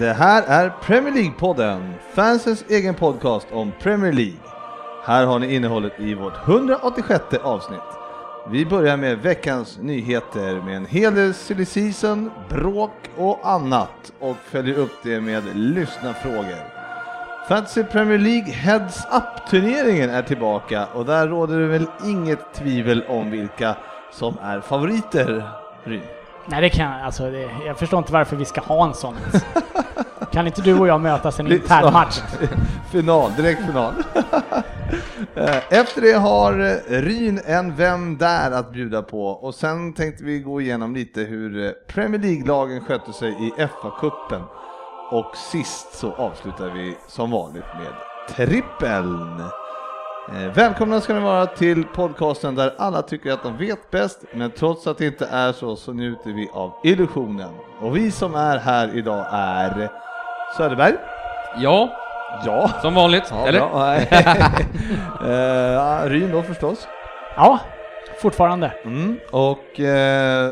Det här är Premier League-podden, fansens egen podcast om Premier League. Här har ni innehållet i vårt 186 avsnitt. Vi börjar med veckans nyheter med en hel del silly season, bråk och annat och följer upp det med lyssnarfrågor. Fantasy Premier League Heads Up-turneringen är tillbaka och där råder det väl inget tvivel om vilka som är favoriter, Ryn? Nej, det kan alltså, det, jag förstår inte varför vi ska ha en sån. kan inte du och jag mötas i en intern match? final, direkt final. Eh, Efter det har eh, Ryn en Vem där att bjuda på och sen tänkte vi gå igenom lite hur eh, Premier League-lagen skötte sig i FA-cupen. Och sist så avslutar vi som vanligt med trippeln. Eh, Välkomna ska ni vara till podcasten där alla tycker att de vet bäst, men trots att det inte är så så njuter vi av illusionen. Och vi som är här idag är Söderberg. Ja, Ja. som vanligt. Ja, eller? bra. Nej. Ja, Ryn då förstås. Ja, fortfarande. Mm. Och eh,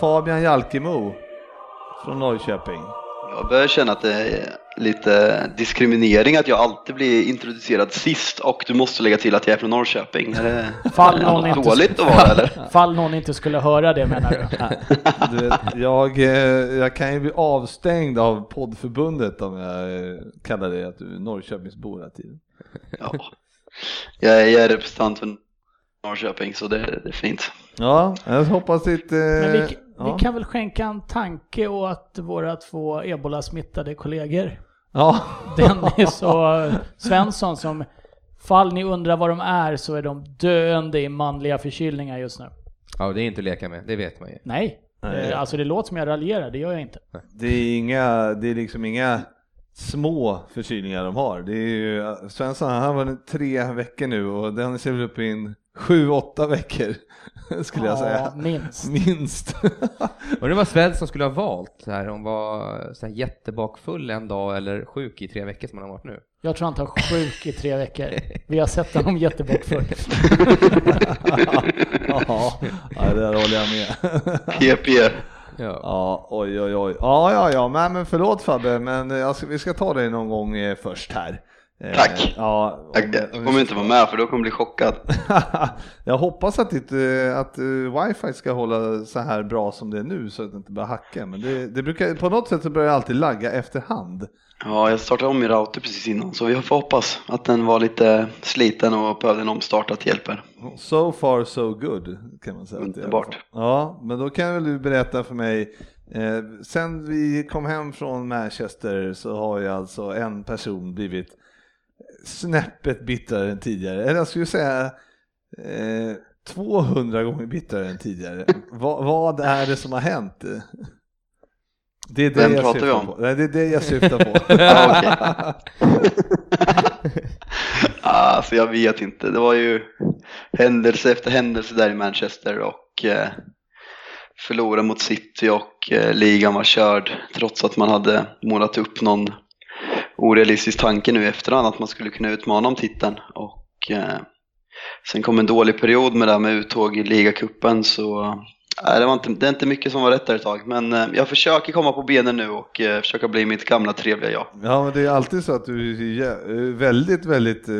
Fabian Jalkemo från Norrköping. Jag börjar känna att det är lite diskriminering att jag alltid blir introducerad sist och du måste lägga till att jag är från Norrköping. Är det Fall någon, inte, dåligt att vara eller? fall någon inte skulle höra det menar du? Du vet, jag, eh, jag kan ju bli avstängd av poddförbundet om jag eh, kallar det att du är Norrköpingsbo hela tiden. Ja. Jag är, jag är representant för Norrköping så det, det är fint. Ja, jag hoppas inte... Men ja. vi kan väl skänka en tanke åt våra två ebola-smittade kollegor. Ja. Dennis och Svensson som, fall ni undrar vad de är så är de döende i manliga förkylningar just nu. Ja, det är inte att leka med, det vet man ju. Nej, Nej. Eh, alltså det låter som jag raljerar, det gör jag inte. Det är inga, det är liksom inga små förkylningar de har. Det är ju, Svensson han har varit tre veckor nu och den ser väl upp i en sju, åtta veckor skulle jag säga. Ja, minst. Minst. Och det var Svensson skulle ha valt, så här, hon var så här jättebakfull en dag eller sjuk i tre veckor som han har varit nu. Jag tror han tar sjuk i tre veckor. Vi har sett honom jättebortfull. ja, ja, det där håller jag med. PP. Ja. Ja, oj, oj, oj. Ja, ja, ja, men, men förlåt Fabbe, men jag ska, vi ska ta dig någon gång eh, först här. Eh, Tack. Ja, om- Jag, kommer inte vara med för då kommer jag bli chockad. jag hoppas att, inte, att uh, wifi ska hålla så här bra som det är nu så att det inte börjar hacka. Men det, det brukar, på något sätt så börjar det alltid lagga efterhand. Ja, jag startade om min router precis innan så vi får hoppas att den var lite sliten och behövde en omstart att hjälper. So far so good kan man säga. Underbart. Ja, men då kan väl du berätta för mig. Eh, sen vi kom hem från Manchester så har ju alltså en person blivit snäppet bittrare än tidigare. Eller jag skulle säga eh, 200 gånger bittrare än tidigare. Va, vad är det som har hänt? Det är det Vem jag pratar vi om? på. Nej, det är det jag syftar på. Ja, Alltså jag vet inte, det var ju händelse efter händelse där i Manchester och eh, förlora mot City och eh, ligan var körd trots att man hade målat upp någon orealistisk tanke nu i efterhand att man skulle kunna utmana om titeln och eh, sen kom en dålig period med det här med uttåg i ligacupen så Nej, det, var inte, det är inte mycket som var rätt där ett tag, men eh, jag försöker komma på benen nu och eh, försöka bli mitt gamla trevliga jag. Ja, men det är alltid så att du är väldigt, väldigt eh,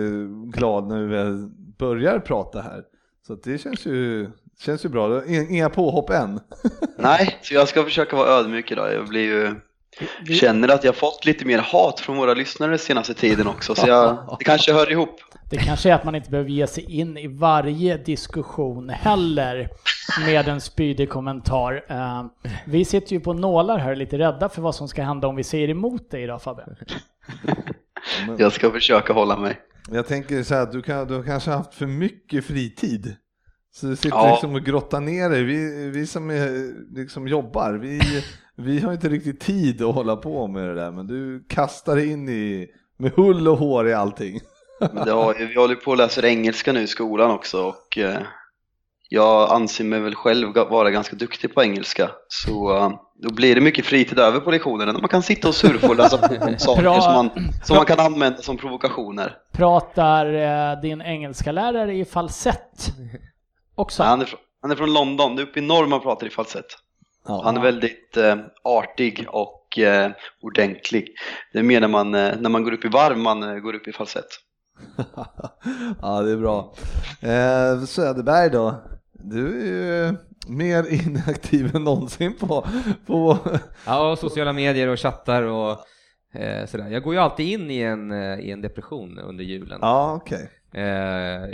glad när du väl börjar prata här. Så det känns ju, känns ju bra. Inga påhopp än. Nej, så jag ska försöka vara ödmjuk idag. Jag blir ju, Vi- känner att jag fått lite mer hat från våra lyssnare senaste tiden också, så jag, det kanske hör ihop. Det kanske är att man inte behöver ge sig in i varje diskussion heller med en spydig kommentar. Eh, Vi sitter ju på nålar här lite rädda för vad som ska hända om vi säger emot dig idag Fabbe. Jag ska försöka hålla mig. Jag tänker så här att du, kan, du har kanske haft för mycket fritid. Så du sitter Ja. liksom och grottar ner dig. Vi, vi som är, liksom jobbar, vi, vi har inte riktigt tid att hålla på med det där, men du kastar in i, med hull och hår i allting. Men det har, vi håller på och läser engelska nu i skolan också och eh, jag anser mig väl själv vara ganska duktig på engelska. Så eh, då blir det mycket fritid över på lektionerna när man kan sitta och surfa och läsa på saker Bra. som man, som man kan använda som provokationer. Pratar eh, din engelska lärare i falsett också? Nej, han, är från, han är från London, det är uppe i norr man pratar i falsett. Han är väldigt eh, artig och eh, ordentlig. Det är mer när man, eh, när man går upp i varv man eh, går upp i falsett. ja, det är bra. Eh, Söderberg då? Du är ju mer inaktiv än någonsin på, på Ja, och sociala medier och chattar och eh, sådär. Jag går ju alltid in i en, i en depression under julen. Ja, okej. Eh,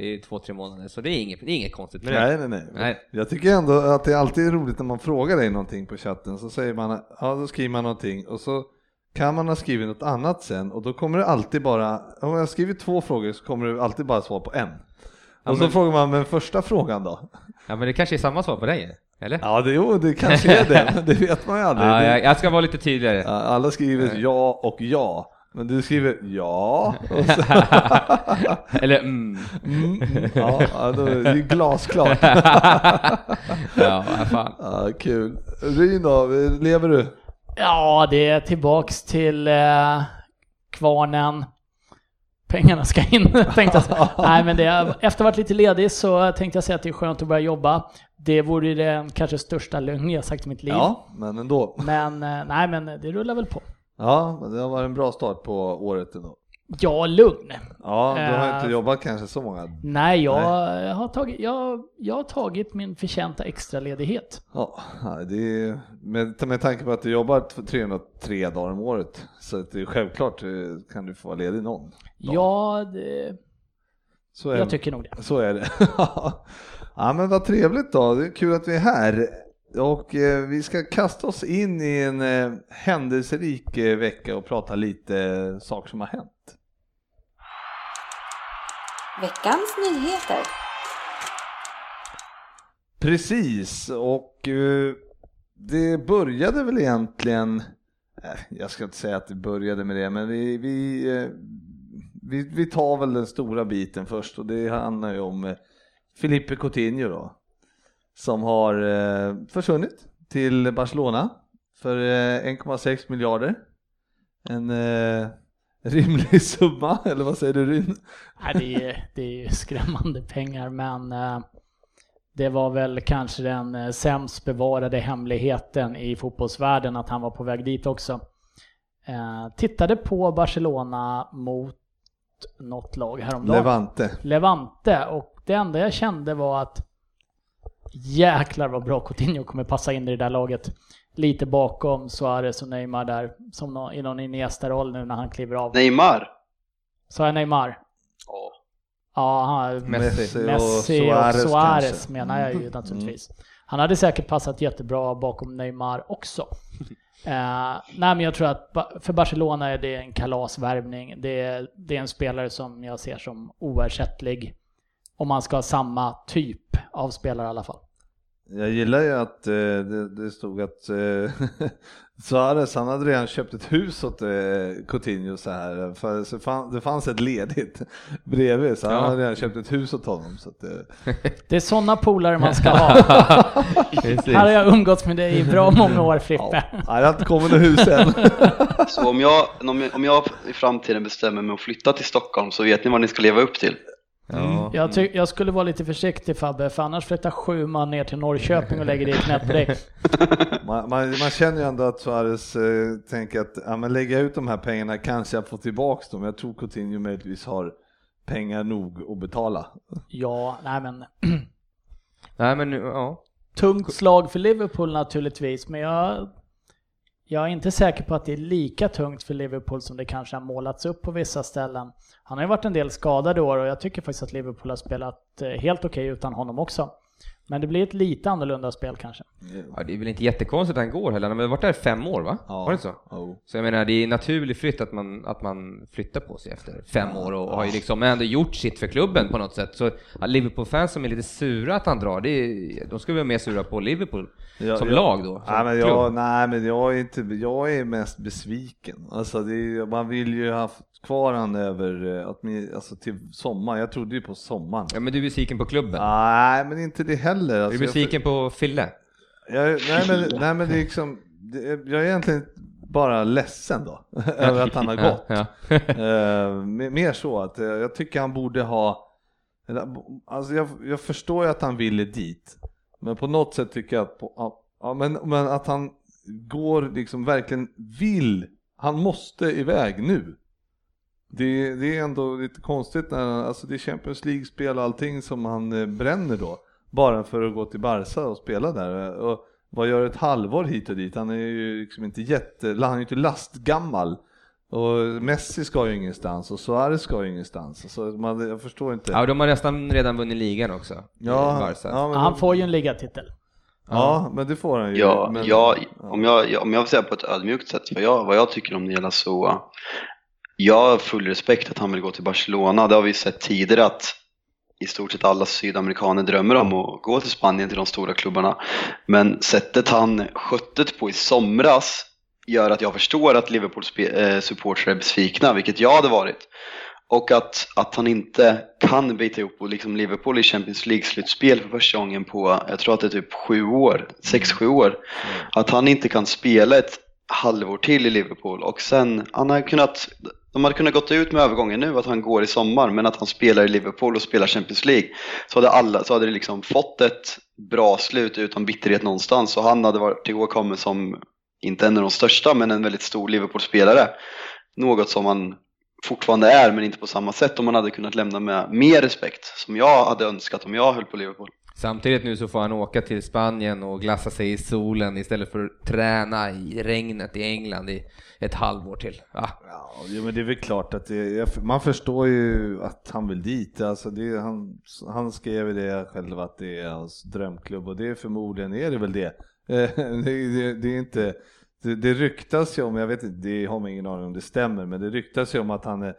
I två, tre månader, så det är inget, det är inget konstigt med det. Nej, nej, nej, Nej. Jag tycker ändå att det är alltid roligt när man frågar dig någonting på chatten så säger man, ja då skriver man någonting och så kan man ha skrivit något annat sen och då kommer det alltid bara, om jag skriver två frågor så kommer det alltid bara svar på en. Ja, och så men- frågar man, men första frågan då? Ja, men det kanske är samma svar på dig, eller? Ja, det, jo, det kanske är det, men det vet man ju aldrig. Ja, jag, jag ska vara lite tydligare. Alla skriver ja och ja, men du skriver ja. Eller mm. mm, mm, ja, då är det ju glasklart. Ja, fan. Ja, kul. Ryn då, lever du? Ja, det är tillbaks till eh, kvarnen. Pengarna ska in, tänkte jag. Nej, men det, efter att ha varit lite ledig så tänkte jag säga att det är skönt att börja jobba. Det vore den kanske största lögn jag sagt i mitt liv. Ja, men ändå. Men eh, nej, men det rullar väl på. Ja, det har varit en bra start på året ändå. Ja, lugn. Ja, du har inte Eh, jobbat kanske så många. Nej, jag, Har, tagit, jag, jag har tagit min förtjänta extraledighet. Ja, nej, det är, med, med tanke på att du jobbar t- 303 dagar om året så att det är självklart eh, kan du få vara ledig någon. dag. Ja, det, så är, jag tycker nog det. Så är det. ja, men vad trevligt då. Det är kul att vi är här. Och eh, vi ska kasta oss in i en eh, händelserik eh, vecka och prata lite eh, saker som har hänt. Veckans nyheter. Precis, och eh, det började väl egentligen, eh, jag ska inte säga att det började med det, men vi, vi, vi, vi tar väl den stora biten först och det handlar ju om Filipe Coutinho då, som har eh, försvunnit till Barcelona för eh, 1,6 miljarder. En eh, rimlig summa, eller vad säger du Ryn? Nej, det, är, det är skrämmande pengar, men eh, det var väl kanske den eh, sämst bevarade hemligheten i fotbollsvärlden att han var på väg dit också. Eh, tittade på Barcelona mot något lag häromdagen. Levante. Levante och det enda jag kände var att jäklar vad bra Coutinho kommer passa in i det där laget. Lite bakom Suarez och Neymar där, som nå- i någon Iniesta-roll nu när han kliver av. Neymar. Så är Neymar. Ja. Ja, han, Messi. Messi och Suarez Suarez, kanske. menar jag ju naturligtvis. Han hade säkert passat jättebra bakom Neymar också. Eh, nej men jag tror att för Barcelona är det en kalasvärvning. Det är, det är en spelare som jag ser som oersättlig. Om man ska ha samma typ av spelare i alla fall. Jag gillar ju att eh, det, det stod att eh, Suarez han hade redan köpt ett hus åt eh, Coutinho så här. För så fan, det fanns ett ledigt bredvid så han Ja. hade redan köpt ett hus åt honom. Så att, eh, Det är sådana polare man ska ha. Här har jag umgåtts med dig i bra många år Frippe. ja, det har inte kommit något hus än. Så om jag, om, jag, om jag i framtiden bestämmer mig att flytta till Stockholm så vet ni vad ni ska leva upp till. Ja. Jag, ty- jag skulle vara lite försiktig Fabbe, för annars flyttar sju man ner till Norrköping och lägger det i knät på dig. Man, man, man känner ju ändå att Suarez eh, tänker att ja, men lägga ut de här pengarna kanske jag får tillbaks dem. Jag tror Coutinho möjligtvis har pengar nog att betala. Ja, nej men Nej men ja. tungt slag för Liverpool naturligtvis, men jag, jag är inte säker på att det är lika tungt för Liverpool som det kanske har målats upp på vissa ställen. Han har ju varit en del skadad i år och jag tycker faktiskt att Liverpool har spelat eh, helt okej utan honom också. Men det blir ett lite annorlunda spel kanske. Ja, det är väl inte jättekonstigt att han går heller, han har varit där fem år va? Ja. Var det så? Oh. Så jag menar, det är naturlig flytt att man, att man flyttar på sig efter fem år och har ju liksom ändå gjort sitt för klubben på något sätt. Så Liverpool-fans som är lite sura att han drar, det är, de ska vara mer sura på Liverpool Ja, som ja. lag då. Som Nej men, klubb. jag, nej men jag är inte, jag är mest besviken. Alltså är, man vill ju ha haft kvar han över, eh, att alltså till sommaren. Jag trodde ju på sommaren. Ja, men du är besviken på klubben? Nej men inte det heller. är Alltså, du besviken på Fille? Jag, jag, nej, men, nej men det är liksom, det, jag är egentligen bara ledsen då, över att han har gått. Ja, ja. Eh, mer så att eh, jag tycker han borde ha, eller, alltså jag, jag förstår ju att han ville dit, men på något sätt tycker jag att, på, ja, ja, men, men att han går liksom verkligen vill, han måste iväg nu. Det, det är ändå lite konstigt när han, alltså det är Champions League-spel och allting som han eh, bränner då, bara för att gå till Barca och spela där. Och vad gör ett halvår hit och dit? Han är ju liksom inte jätte, han är ju inte lastgammal. Och Messi ska ju ingenstans och Suarez ska ju ingenstans. Så man, jag förstår inte. ja, de har nästan redan vunnit ligan också. ja, Barca. ja, men, Han får ju en ligatitel. ja, men det får han ju. Ja, men, ja, om, jag, om jag vill säga på ett ödmjukt sätt vad jag, vad jag tycker om Nela så jag har full respekt att han vill gå till Barcelona. Det har vi sett tidigare att i stort sett alla sydamerikaner drömmer om att gå till Spanien till de stora klubbarna. Men sättet han skötte på i somras gör att jag förstår att Liverpools eh, supportrar är besvikna, vilket jag hade varit. Och att, att han inte kan bita ihop och liksom Liverpool i Champions League-slutspel för första gången på, jag tror att det är typ sju år, sex, sju år. Att han inte kan spela ett halvår till i Liverpool och sen, han har kunnat, de hade kunnat gått ut med övergången nu att han går i sommar men att han spelar i Liverpool och spelar Champions League så hade alla, så hade det liksom fått ett bra slut utan bitterhet någonstans och han hade varit ihågkommen som, inte en av de största men en väldigt stor Liverpool-spelare. Något som han fortfarande är men inte på samma sätt om man hade kunnat lämna med mer respekt som jag hade önskat om jag höll på Liverpool. Samtidigt nu så får han åka till Spanien och glassa sig i solen istället för att träna i regnet i England i ett halvår till. Ja. Ja, men det är väl klart att det, man förstår ju att han vill dit. Alltså det, han, han skrev det själv att det är hans drömklubb och det är förmodligen är det väl det. Eh, det, det, det är inte, det, det ryktas ju om, jag vet inte, det har man ingen aning om det stämmer, men det ryktas ju om att han eh,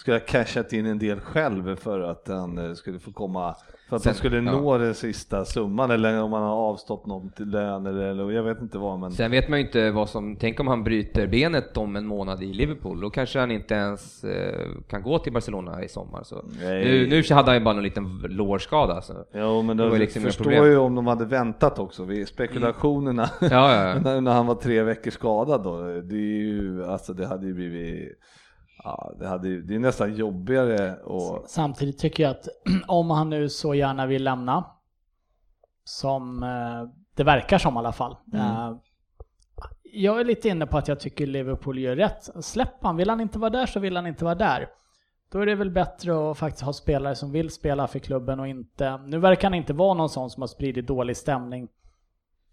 skulle ha cashat in en del själv för att han eh, skulle få komma, för att Sen- han skulle ja. nå den sista summan eller om han har avstått någon till lön eller, eller jag vet inte vad men Sen vet man ju inte vad som, tänk om han bryter benet om en månad i Liverpool, då kanske han inte ens eh, kan gå till Barcelona i sommar. Så. Nej. Nu, nu hade han ju bara en liten lårskada. Så. Jo men då liksom förstår ju om de hade väntat också, vid spekulationerna Ja, ja, ja. när, när han var tre veckor skadad då, det är ju, alltså det hade ju blivit, ja det hade det är nästan jobbigare och Samtidigt tycker jag att om han nu så gärna vill lämna, som eh, det verkar som i alla fall. Eh, jag är lite inne på att jag tycker Liverpool gör rätt. Släpp han, vill han inte vara där så vill han inte vara där. Då är det väl bättre att faktiskt ha spelare som vill spela för klubben och inte... Nu verkar han inte vara någon sån som har spridit dålig stämning.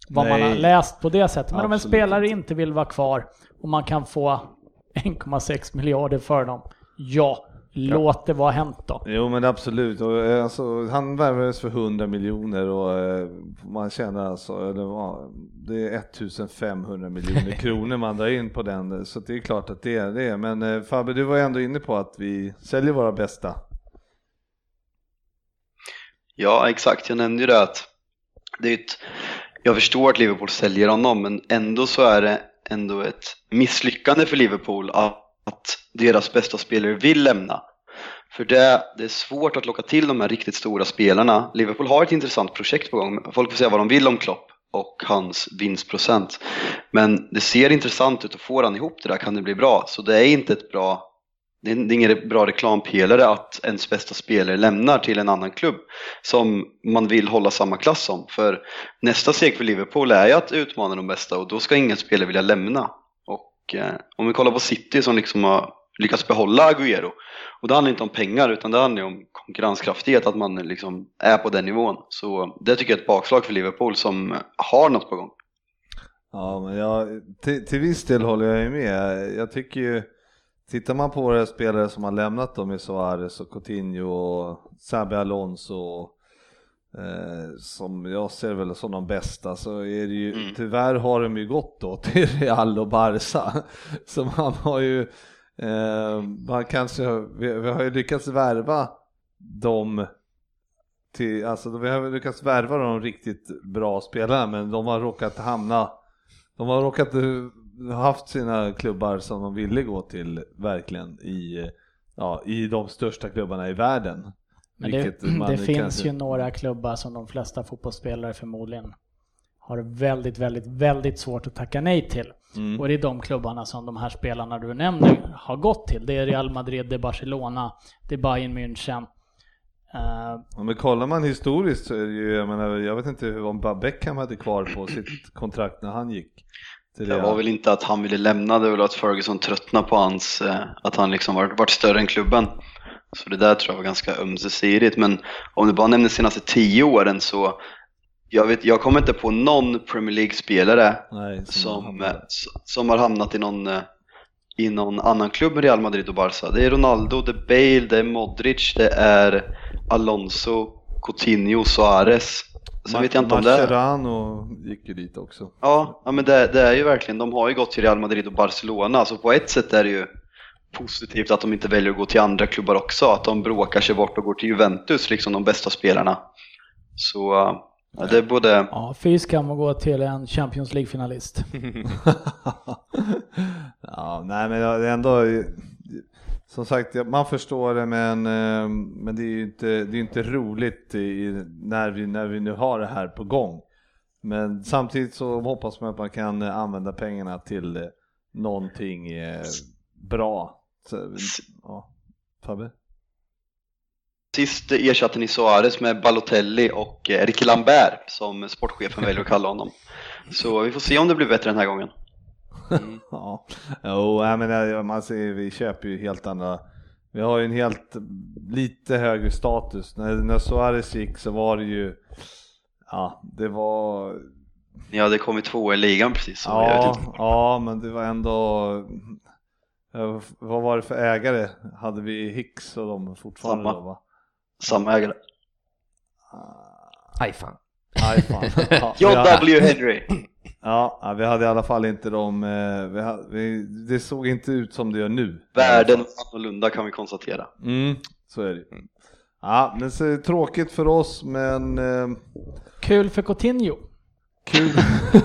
Vad man Nej. har läst på det sättet. Men om en Absolut spelare inte vill vara kvar och man kan få 1,6 miljarder för dem. Ja, låt det vara hänt då. Jo men absolut, och, eh, alltså, han värvades för 100 miljoner och eh, man tjänar alltså, eller, vad, det är 1500 miljoner kronor man drar in på den, så det är klart att det är det. Men eh, Fabbe, du var ändå inne på att vi säljer våra bästa. Ja, exakt. Jag nämnde ju det att det är ett, jag förstår att Liverpool säljer honom, men ändå så är det ändå ett misslyckande för Liverpool att, deras bästa spelare vill lämna. För det, det är svårt att locka till de här riktigt stora spelarna. Liverpool har ett intressant projekt på gång. Folk får säga vad de vill om Klopp och hans vinstprocent. Men det ser intressant ut och får han ihop det där kan det bli bra. Så det är inte ett bra det är ingen bra reklampelare att ens bästa spelare lämnar till en annan klubb som man vill hålla samma klass som. För nästa steg för Liverpool är ju att utmana de bästa och då ska ingen spelare vilja lämna. Och eh, om vi kollar på City som liksom har lyckats behålla Agüero och det handlar inte om pengar utan det handlar om konkurrenskraftighet, att man liksom är på den nivån. Så det tycker jag är ett bakslag för Liverpool som har något på gång. Ja, men jag, till, till viss del håller jag ju med. Jag tycker ju, tittar man på våra spelare som har lämnat dem i Suarez och Coutinho och Xabi Alonso och eh, som jag ser väl som de bästa så är det ju, Mm. tyvärr har de ju gått då till Real och Barca. Så man har ju, eh, man kanske, vi, vi har ju lyckats värva dem till, alltså vi har lyckats värva de riktigt bra spelarna men de har råkat hamna, de har råkat haft sina klubbar som de ville gå till verkligen i, ja, i de största klubbarna i världen. Men det, det finns kanske- ju några klubbar som de flesta fotbollsspelare förmodligen har väldigt, väldigt, väldigt svårt att tacka nej till. Mm. Och det är de klubbarna som de här spelarna du nämner har gått till. Det är Real Madrid, det är Barcelona, det är Bayern München. Eh, Ja, men kollar man historiskt så är det ju, jag menar, jag vet inte hur om Beckham hade kvar på sitt kontrakt när han gick. Det Real. var väl inte att han ville lämna, det var väl att Ferguson tröttnade på hans, eh, att han liksom varit, varit större än klubben. Så det där tror jag var ganska ömsesidigt. Men om du bara nämner de senaste tio åren så, jag, vet, jag kommer inte på någon Premier League-spelare som, hamnade. eh, s- som har hamnat i någon, eh, i någon annan klubb med Real Madrid och Barca. Det är Ronaldo, det är Bale, det är Modric, det är Alonso, Coutinho, Suarez. Sen vet jag inte om det är... Mascherano gick ju dit också. Ja, ja men det, det är ju verkligen, de har ju gått till Real Madrid och Barcelona, så på ett sätt är det ju positivt att de inte väljer att gå till andra klubbar också, att de bråkar sig bort och går till Juventus, liksom de bästa spelarna. Så ja, det är både, ja, fy skam att gå till en Champions League-finalist. ja, nej men det är ändå, som sagt, man förstår det men, eh, men det är ju inte, det är inte roligt i, när, vi, när vi nu har det här på gång. Men samtidigt så hoppas man att man kan eh, använda pengarna till eh, någonting bra. Så, ja, Fabbe? sist ersatte ni Suarez med Balotelli och Ricky Lambert, som sportchefen väljer att kalla honom. Så vi får se om det blir bättre den här gången. Ja, jo, jag menar, man ser, vi köper ju helt andra, vi har ju en helt, lite högre status. När, när Suarez gick så var det ju, ja, det var, Ni hade kommit två i ligan precis, så jag vet ja, ja, men det var ändå, vad var det för ägare? Hade vi Hicks och de fortfarande Samma. då va? Samma ägare. Aj fan. Nej, fan. Ja, hade- J.W. Henry. Ja, vi hade i alla fall inte de, eh, vi hade, vi, det såg inte ut som det gör nu. Världen var annorlunda kan vi konstatera. Mm, så är det ju. Ja, men så är det tråkigt för oss, men eh, Kul för Coutinho. kul.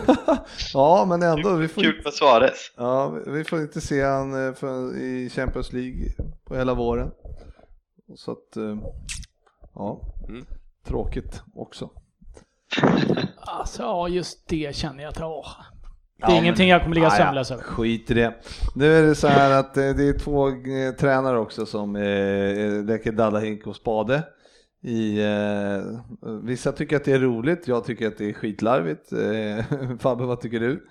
ja, men ändå, vi får, Kul för Suarez. ja, vi får inte se han eh, för, i Champions League på hela våren. Så att, eh, ja, Mm. tråkigt också. Alltså, ja, just det känner jag att, åh. Det är Ja, ingenting jag kommer ligga Ah, ja, sömnlös över. Skit i det. Nu är det så här att eh, det är två eh, tränare också som eh, leker Dallahink och spade. I, eh, vissa tycker att det är roligt, jag tycker att det är skitlarvigt. Eh, Fabbe, vad tycker du?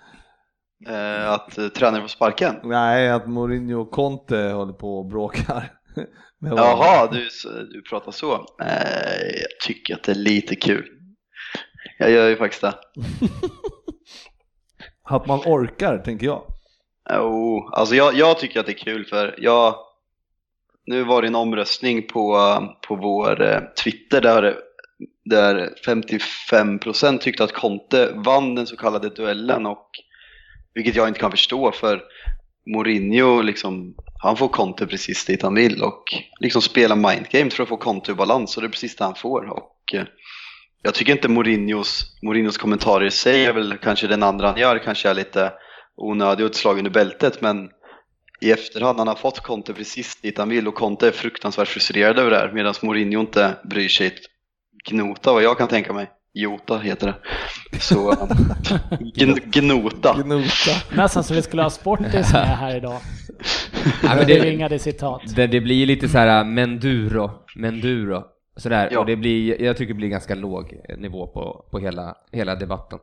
Eh, att uh, tränare får sparken. Nej, att Mourinho och Conte håller på och bråkar. Jaha, du, du pratar så. Eh, jag tycker att det är lite kul. Jag gör ju faktiskt det. Att man orkar, tänker jag. Jo, alltså jag, jag tycker att det är kul för jag, nu var det en omröstning på, på vår eh, Twitter där, där 55% tyckte att Conte vann den så kallade duellen och vilket jag inte kan förstå för Mourinho liksom, han får Conte precis dit han vill och liksom spela mindgame för att få Conte i balans och det är precis det han får och eh, jag tycker inte Mourinhos, Mourinhos kommentarer i sig är väl kanske den andra han gör kanske är lite onödig och ett slag under bältet men i efterhand han har fått Conte precis dit han vill och Conte är fruktansvärt frustrerad över det här medan Mourinho inte bryr sig ett gnota vad jag kan tänka mig. Jota heter det. Så gn, gnota. Gnota. Nästan så vi skulle ha Sportis med här idag. Ja, men Det det, ringade citat. det, det blir ju lite så här menduro, menduro, sådär. Ja. Och det blir, jag tycker det blir ganska låg nivå på, på hela, hela debatten.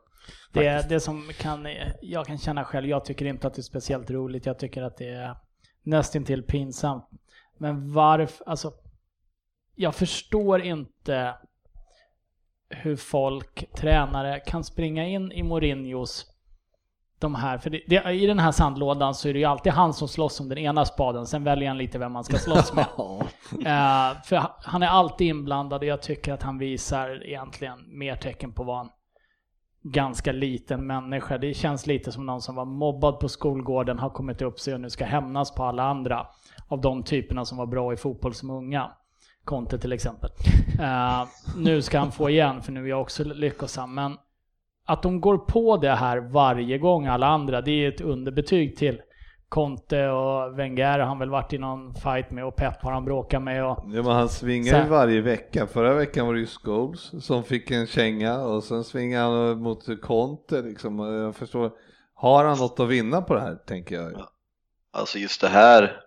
Det, det som kan, jag kan känna själv, jag tycker inte att det är speciellt roligt. Jag tycker att det är nästintill pinsamt. Men varför, alltså, jag förstår inte hur folk, tränare, kan springa in i Mourinhos de här, för det, det, i den här sandlådan så är det ju alltid han som slåss om den ena spaden, sen väljer han lite vem man ska slåss med. Eh, för han är alltid inblandad och jag tycker att han visar egentligen mer tecken på vad en ganska liten människa. Det känns lite som någon som var mobbad på skolgården, har kommit upp sig och nu ska hämnas på alla andra av de typerna som var bra i fotboll som unga. Conte till exempel. Eh, nu ska han få igen, för nu är jag också lyckosam. Men att de går på det här varje gång alla andra, det är ett underbetyg till Conte och Wenger har han väl varit i någon fight med och Pep har han bråkat med. Och... Ja, men han svingar ju varje vecka. Förra veckan var det ju Scholes som fick en känga och sen svingar han mot Conte liksom. Jag förstår, har han något att vinna på det här tänker jag? Alltså just det här,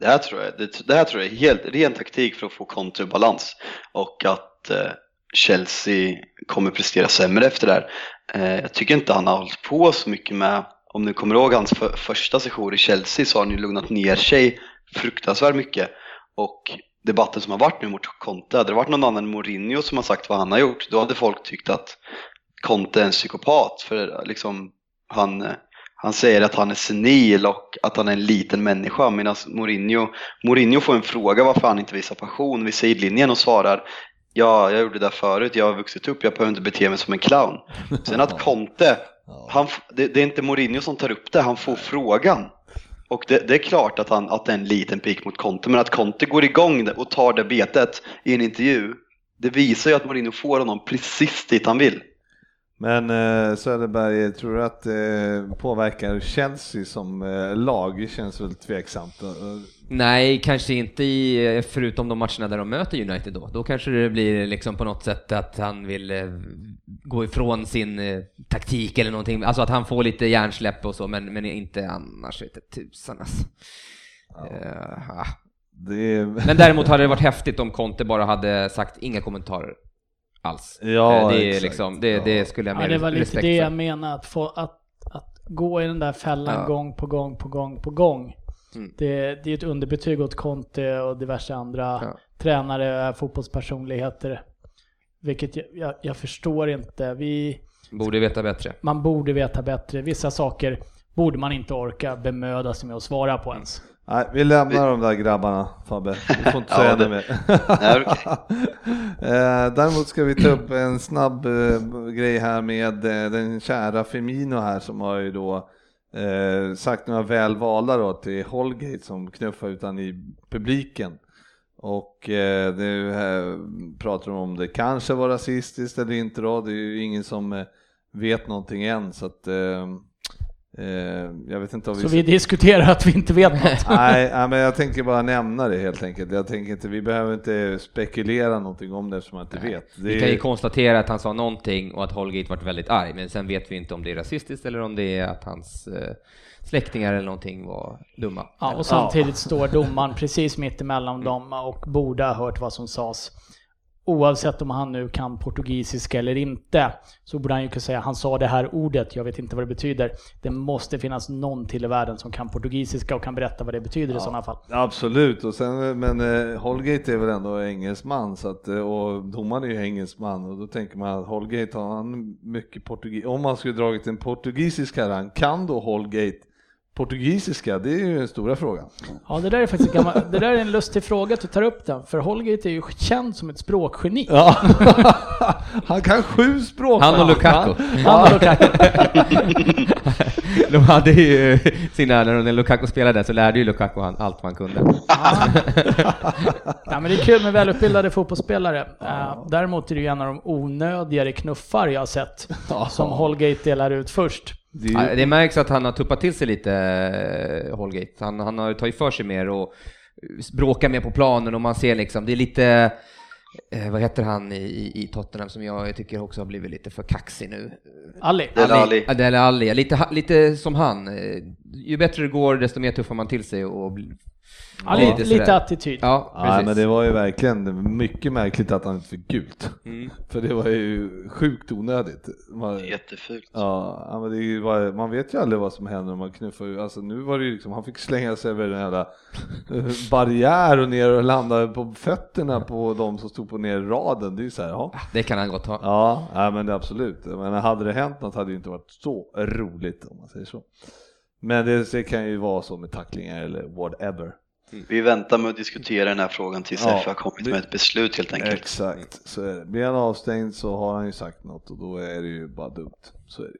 det här tror jag, det, det här tror jag är helt ren taktik för att få Conte i balans och att eh, Chelsea kommer prestera sämre efter det här. Eh, jag tycker inte han har hållit på så mycket med, om du kommer ihåg hans för, första session i Chelsea så har han ju lugnat ner sig fruktansvärt mycket. Och debatten som har varit nu mot Conte, hade det varit någon annan än Mourinho som har sagt vad han har gjort, då hade folk tyckt att Conte är en psykopat. För liksom, han, han säger att han är senil och att han är en liten människa medan Mourinho, Mourinho får en fråga varför han inte visar passion vid sidlinjen och svarar Ja, jag gjorde det där förut, jag har vuxit upp, jag behöver inte bete mig som en clown. Sen att Conte, han, det, det, är inte Mourinho som tar upp det, han får frågan. Och det, det är klart att, han, att det är en liten pik mot Conte, men att Conte går igång och tar det betet i en intervju, det visar ju att Mourinho får honom precis dit han vill. Men eh, Söderberg, tror du att det eh, påverkar Chelsea som eh, lag? känns väl tveksamt. Nej, kanske inte i, förutom de matcherna där de möter United då. Då kanske det blir liksom på något sätt att han vill eh, gå ifrån sin eh, taktik eller någonting. Alltså att han får lite hjärnsläpp och så, men, men inte annars vete tusan alltså. Ja. Uh, det... Men däremot hade det varit häftigt om Conte bara hade sagt inga kommentarer alls. Ja, det, är liksom, det, ja. det skulle jag mer ja, Det var lite det jag menade, att, få, att, att gå i den där fällan ja. gång på gång på gång på gång. Mm. Det, det, är ett underbetyg åt Conte och diverse andra ja. tränare, fotbollspersonligheter. Vilket jag, jag, jag, förstår inte. Vi, borde veta bättre. Man borde veta bättre. Vissa saker borde man inte orka bemöda sig med att svara på ens. Nej, vi lämnar de där grabbarna Fabbe, du får inte säga ja, det mer. Eh, däremot ska vi ta upp en snabb eh, grej här med eh, den kära Femino här som har ju då sagt några väl valda då till Holgate som knuffar utan i publiken. Och nu pratar de om det kanske var rasistiskt eller inte då, det är ju ingen som vet någonting än så att Eh, jag vet inte om Så vi, vi diskuterar att vi inte vet något? nej, nej, men jag tänker bara nämna det helt enkelt. Jag tänker inte, vi behöver inte spekulera någonting om det eftersom man inte nej. vet. Det vi kan ju konstatera att han sa någonting och att Holgate varit väldigt arg, men sen vet vi inte om det är rasistiskt eller om det är att hans eh, släktingar eller någonting var dumma. Ja, och samtidigt står domaren precis mitt emellan mm. dem och borde ha hört vad som sades oavsett om han nu kan portugisiska eller inte, så borde han ju kunna säga han sa det här ordet, jag vet inte vad det betyder. Det måste finnas någon till i världen som kan portugisiska och kan berätta vad det betyder ja, i sådana fall. Absolut, och sen, men eh, Holgate är väl ändå engelsman, så att, eh, och domaren är ju engelsman, och då tänker man att Holgate har han mycket portugis, om man skulle dragit en portugisisk herrang, kan då Holgate Portugisiska, det är ju den stora frågan. Ja, det där är faktiskt gammal, det där är en lustig fråga att du tar upp den, för Holgate är ju känd som ett språkgeni. Ja. Han kan sju språk. Han och Lukaku. Han och Lukaku. De hade ju sina, när Lukaku spelade så lärde ju Lukaku han allt man kunde. ja, men det är kul med välutbildade fotbollsspelare. Ja. Däremot är det ju en av de onödigare knuffar jag har sett, som Holgate delar ut först. Det, ju... det märks att han har tuppat till sig lite, eh, Holgate. Han, han har tagit för sig mer och bråkar mer på planen och man ser liksom, det är lite, eh, vad heter han i, i Tottenham som jag tycker också har blivit lite för kaxig nu? Ali. Dele Ali. Dele Ali. Lite, lite som han. Ju bättre det går, desto mer tuffar man till sig och Ja, Lite lite, attityd. Ja, Ja, men det var ju verkligen mycket märkligt att han inte fick gult. Mm. För det var ju sjukt onödigt. Man, Jättefult. ja, men det bara, man vet ju aldrig vad som händer om man knuffar Alltså nu var det ju liksom, han fick slänga sig över en jävla eh, barriär och ner och landa på fötterna på de som stod på ner raden. Det är ju så här, ja. Det kan han gott ha. Ja, ja men det, absolut. Men hade det hänt något hade det ju inte varit så roligt om man säger så. Men det, det kan ju vara så med tacklingar eller whatever. Vi väntar med att diskutera den här frågan tills Ja, FA har kommit med ett beslut helt enkelt. Exakt, så är det. Blir han avstängd så har han ju sagt något och då är det ju bara dumt. Så är det.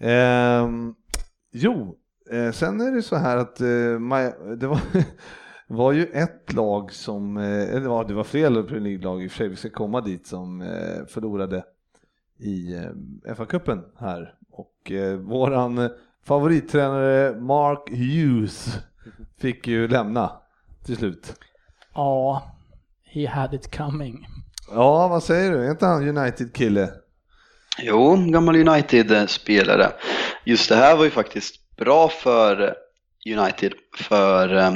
Ehm, jo, eh, sen är det så här att eh, Maja- det var, var ju ett lag som, eh, eller ja, det var flera Premier League-lag i och för sig, vi ska komma dit, som eh, förlorade i eh, FA-cupen här. Och våran favorittränare Mark Hughes fick ju lämna till slut. Ja, he had it coming. Ja, vad säger du? Är inte han United-kille? Jo, gammal United-spelare. Just det här var ju faktiskt bra för United, för eh,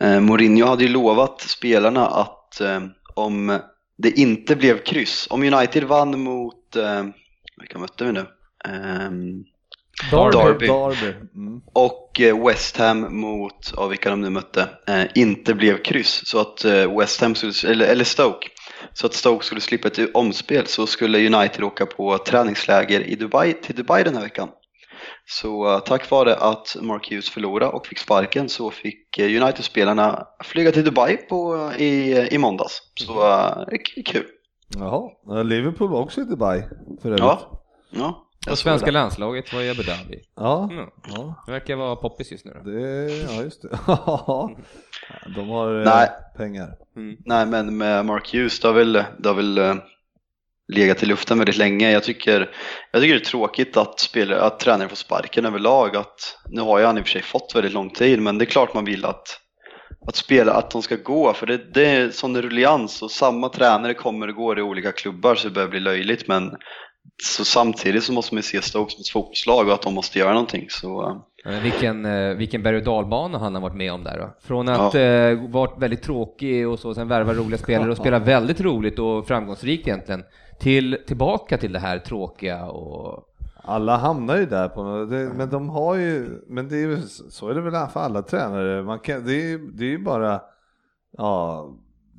eh, Mourinho hade ju lovat spelarna att eh, om det inte blev kryss, om United vann mot, eh, vilka mötte vi nu? Ehm, Derby. Derby. Mm. och eh, West Ham mot, ja, vilka de nu mötte, eh, inte blev kryss. Så att eh, West Ham, skulle, eller, eller Stoke, så att Stoke skulle slippa ett omspel så skulle United åka på träningsläger i Dubai, till Dubai den här veckan. Så eh, tack vare att Mark Hughes förlorade och fick sparken så fick United-spelarna flyga till Dubai på, i, i måndags. Så k- kul. Jaha, Ja, Liverpool var också i Dubai för övrigt. Ja, ja. Och svenska landslaget var i Abu Dhabi. Ja, Mm. ja. Det verkar vara poppis just nu då. Det, ja just det. De har eh, Nej. pengar. Mm. Nej, men med Mark Hughes, det har väl, det har väl eh, legat i luften väldigt länge. Jag tycker, jag tycker det är tråkigt att, spelare, att tränare får sparken överlag. Att, nu har ju han i och för sig fått väldigt lång tid, men det är klart man vill att, att spela, att de ska gå. För det, det är sån ruljans och samma tränare kommer och går i olika klubbar så det börjar bli löjligt. Men så samtidigt så måste man ju se Stoke som ett fotbollslag och att de måste göra någonting. Så, eh, Ja, vilken, eh, vilken berg och dalbana han har varit med om där då. Från att eh, varit väldigt tråkig och så, sen värva roliga spelare och spela väldigt roligt och framgångsrikt egentligen, till tillbaka till det här tråkiga och... Alla hamnar ju där på något, det, men de har ju, men det är ju, så är det väl för alla tränare. Man kan, det, är, det är ju bara, ja,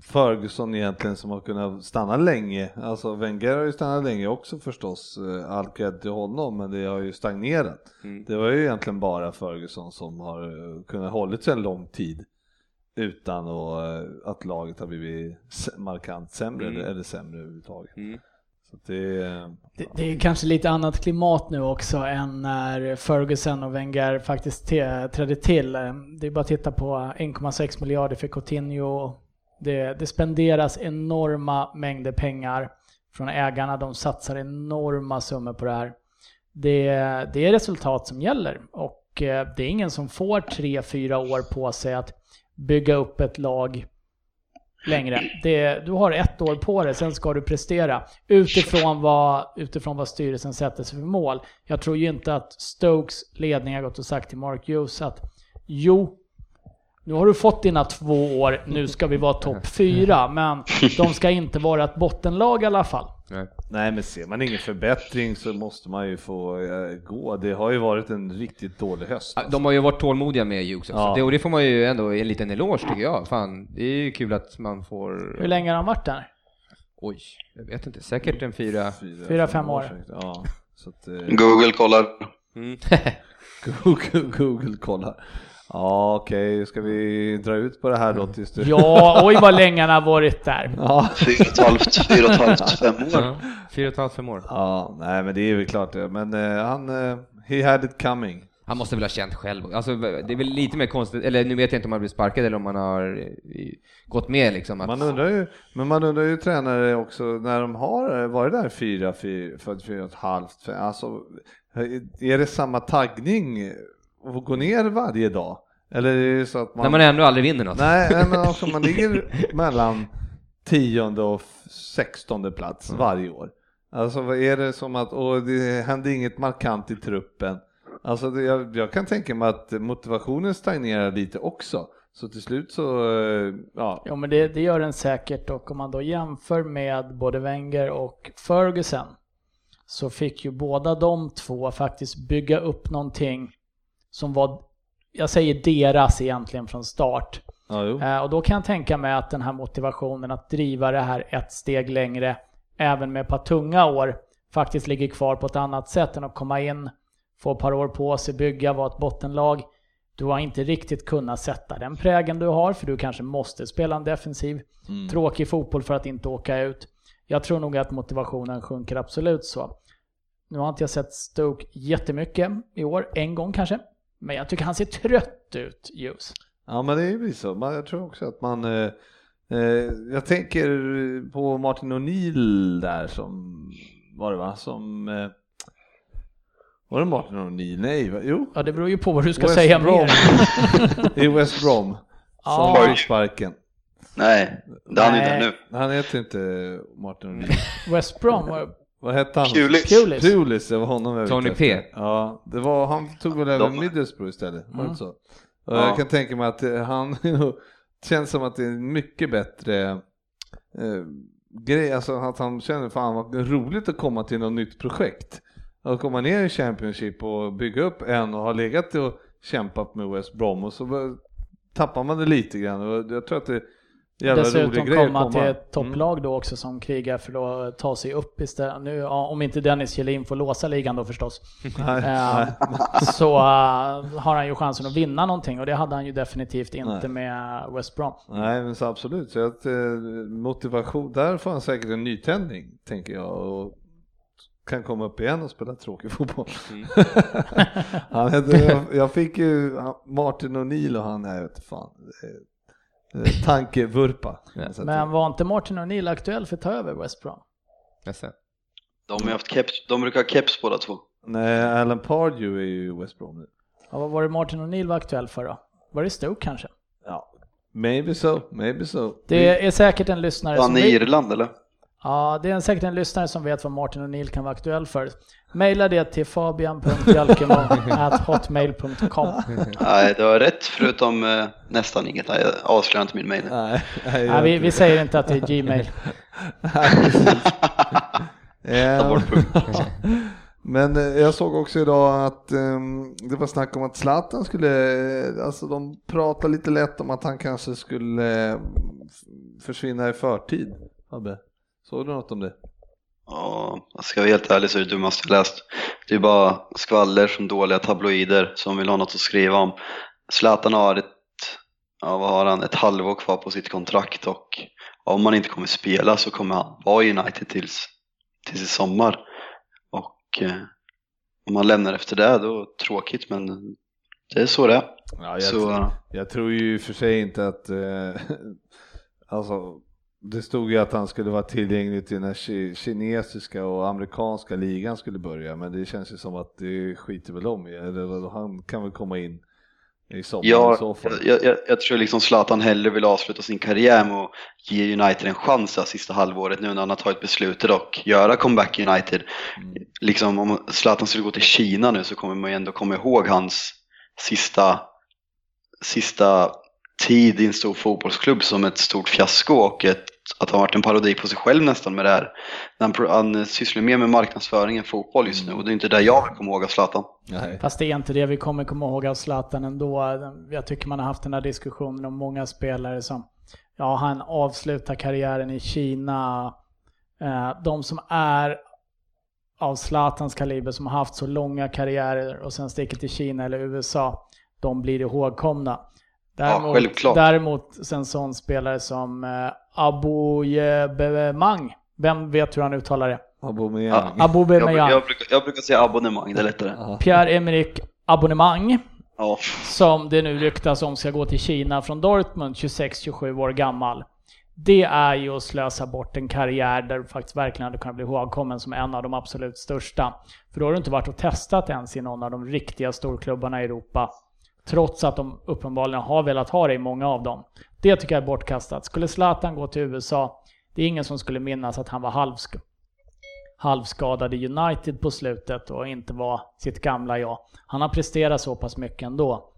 Ferguson egentligen som har kunnat stanna länge. Alltså Wenger har ju stannat länge också förstås, eh, all cred till honom, men det har ju stagnerat. Mm. Det var ju egentligen bara Ferguson som har eh, kunnat hållit sig en lång tid utan att, eh, att laget har blivit markant sämre Mm. eller, sämre överhuvudtaget. Mm. Det, Det, det är kanske lite annat klimat nu också än när Ferguson och Wenger faktiskt trädde till. Det är bara att titta på 1,6 miljarder för Coutinho. Det, det spenderas enorma mängder pengar från ägarna. De satsar enorma summor på det här. Det, det är resultat som gäller och eh, det är ingen som får 3-4 år på sig att bygga upp ett lag längre. Det, du har ett år på dig, sen ska du prestera utifrån vad, utifrån vad styrelsen sätter sig för mål. Jag tror ju inte att Stokes ledning har gått och sagt till Mark Hughes att jo, nu har du fått dina två år, nu ska vi vara topp fyra, men de ska inte vara ett bottenlag i alla fall. Nej. Nej men ser man ingen förbättring så måste man ju få eh, gå. Det har ju varit en riktigt dålig höst. Alltså. De har ju varit tålmodiga med Hughes också. Ja. Det, och det får man ju ändå en liten eloge tycker jag. Fan, det är ju kul att man får... Hur länge har han varit där? Oj, jag vet inte. Säkert en fyra... Fyra, fem år. säkert. Ja, så att, eh, Google kollar. Mm. Google, Google kollar. Ja okej, ska vi dra ut på det här då tills du... Ja, oj vad länge han har varit där. Ja. Fyra och ett halvt, fyra och ett halvt, fem år. Ja, fyra och ett halvt, fem år. ja, nej men det är väl klart det. Men eh, han, eh, he had it coming. Han måste väl ha känt själv. Alltså, det är väl lite mer konstigt, eller nu vet jag inte om han blivit sparkad eller om han har eh, gått med liksom. Att, Man undrar ju, men man undrar ju tränare också när de har varit där fyra, fyra, för fyra och ett halvt, alltså är det samma taggning att gå ner varje dag? Eller är det så att man... När man ändå aldrig vinner något. Nej, nej, men alltså man ligger mellan tionde och sextonde plats varje år. Alltså vad är det som att, och det händer inget markant i truppen. Alltså det, jag, jag kan tänka mig att motivationen stagnerar lite också. Så till slut så, eh, ja. Jo men det, det gör den säkert och om man då jämför med både Wenger och Ferguson så fick ju båda de två faktiskt bygga upp någonting som var, jag säger deras egentligen från start. ja. Eh, Och då kan jag tänka mig att den här motivationen att driva det här ett steg längre, även med ett par tunga år, faktiskt ligger kvar på ett annat sätt än att komma in, få ett par år på sig, bygga, vara ett bottenlag. Du har inte riktigt kunnat sätta den prägen du har, för du kanske måste spela en defensiv, tråkig fotboll för att inte åka ut. Jag tror nog att motivationen sjunker absolut så. Nu har inte jag sett Stoke jättemycket i år, en gång kanske. Men jag tycker han ser trött ut, Hughes. Ja men det är ju så. Jag tror också att man eh, eh, Jag tänker på Martin O'Neill där som var det va? Som eh, Var det Martin O'Neill? Nej, va? jo. Ja, det beror ju på vad du ska West säga Brom. mer. I West Brom. Som Ja. fick sparken. Nej, det är han Nej. där nu. Han heter inte Martin O'Neill. West Brom, var- Vad hette han? Kulis. Kulis. Pulis, det var honom jag var Tony ute P. Ja, det var, han tog väl De- Middlesbrough istället, var det Mm. inte så? Och Ja. Jag kan tänka mig att eh, han känns som att det är en mycket bättre eh, grej, alltså att han känner fan vad roligt att komma till något nytt projekt. Att komma ner i Championship och bygga upp en och ha legat och kämpat med West Brom och så bara tappar man det lite grann och jag tror att det jävla dessutom komma till ett topplag då också som krigar för att ta sig upp istället. Nu, om inte Dennis Kjellin får låsa ligan då förstås. Nej, Eh, nej. så eh, har han ju chansen att vinna någonting och det hade han ju definitivt inte Nej. med West Brom. Nej, men så absolut. Så att, eh, motivation, där får han säkert en nytändning, tänker jag. Och kan komma upp igen och spela tråkig fotboll. Mm. han jag, jag fick ju Martin O'Neill och han, jag vet inte fan. Eh, Tankevurpa. Ja. Men var inte Martin O'Neill aktuell för att ta över West Brom? Jaså. De, har haft keps, de brukar ha keps båda två. Nej, Alan Pardew är ju West Brom nu. Ja, vad var det Martin O'Neill var aktuell för då? Var det Stoke kanske? Ja, maybe so, maybe so. Det är säkert en lyssnare Var som han i Irland eller? Ja, det är säkert en lyssnare som vet vad Martin O'Neill kan vara aktuell för. Maila det till fabian.jalkemo.hotmail.com Nej, det var rätt förutom eh, nästan inget. Nej, Jag avslöjar inte min mail. Nej, nej, vi, vi säger inte att det är Gmail. Ta bort punkt. Men eh, jag såg också idag att ehm, det var snack om att Zlatan skulle, eh, alltså de pratar lite lätt om att han kanske skulle eh, f- försvinna i förtid. Fabbe, såg du något om det? Ja, jag ska vara helt ärlig så är det dummaste jag läst. Det är bara skvaller från dåliga tabloider som vill ha något att skriva om. Zlatan har ett, ja vad har han, ett halvår kvar på sitt kontrakt och om han inte kommer spela så kommer han vara i United tills, tills i sommar. Och eh, om han lämnar efter det då tråkigt men det är så det är. Ja, jag, Så, jag tror ju i och för sig inte att, eh, alltså det stod ju att han skulle vara tillgänglig till när ki- kinesiska och amerikanska ligan skulle börja, men det känns ju som att det skiter väl om i, eller han kan väl komma in i sommar i Ja, så fall. jag, jag, jag tror liksom Zlatan hellre vill avsluta sin karriär med att ge United en chans det sista halvåret nu när han har tagit beslutet och göra comeback i United. Mm. Liksom om Zlatan skulle gå till Kina nu så kommer man ju ändå komma ihåg hans sista, sista tid i en stor fotbollsklubb som ett stort fiasko och ett, att han varit en parodi på sig själv nästan med det här. Han, han sysslar mer med marknadsföring än fotboll just nu och det är inte det jag vill komma ihåg av Zlatan. Nej. Fast det är inte det vi kommer komma ihåg av Zlatan ändå. Jag tycker man har haft den här diskussionen om många spelare som, ja han avslutar karriären i Kina. Eh, De som är av Zlatans kaliber som har haft så långa karriärer och sen sticker till Kina eller USA, de blir ihågkomna. Däremot, självklart. däremot en sån spelare som eh, Abouyebemang, vem vet hur han uttalar det? Aubameyang. Jag, Abouyebemang. jag, brukar, jag brukar säga abonnemang, det är lättare. Ja. Pierre-Emerick Abonnemang. Ja. som det nu ryktas om ska gå till Kina från Dortmund, 26-27 år gammal. Det är ju att slösa bort en karriär där du faktiskt verkligen hade kunnat bli ihågkommen som en av de absolut största. För då har du inte varit och testat ens i någon av de riktiga storklubbarna i Europa. Trots att de uppenbarligen har velat ha det i många av dem. Det tycker jag är bortkastat. Skulle Zlatan gå till USA, det är ingen som skulle minnas att han var halvsk halvskadade United på slutet och inte var sitt gamla jag. Han har presterat så pass mycket ändå.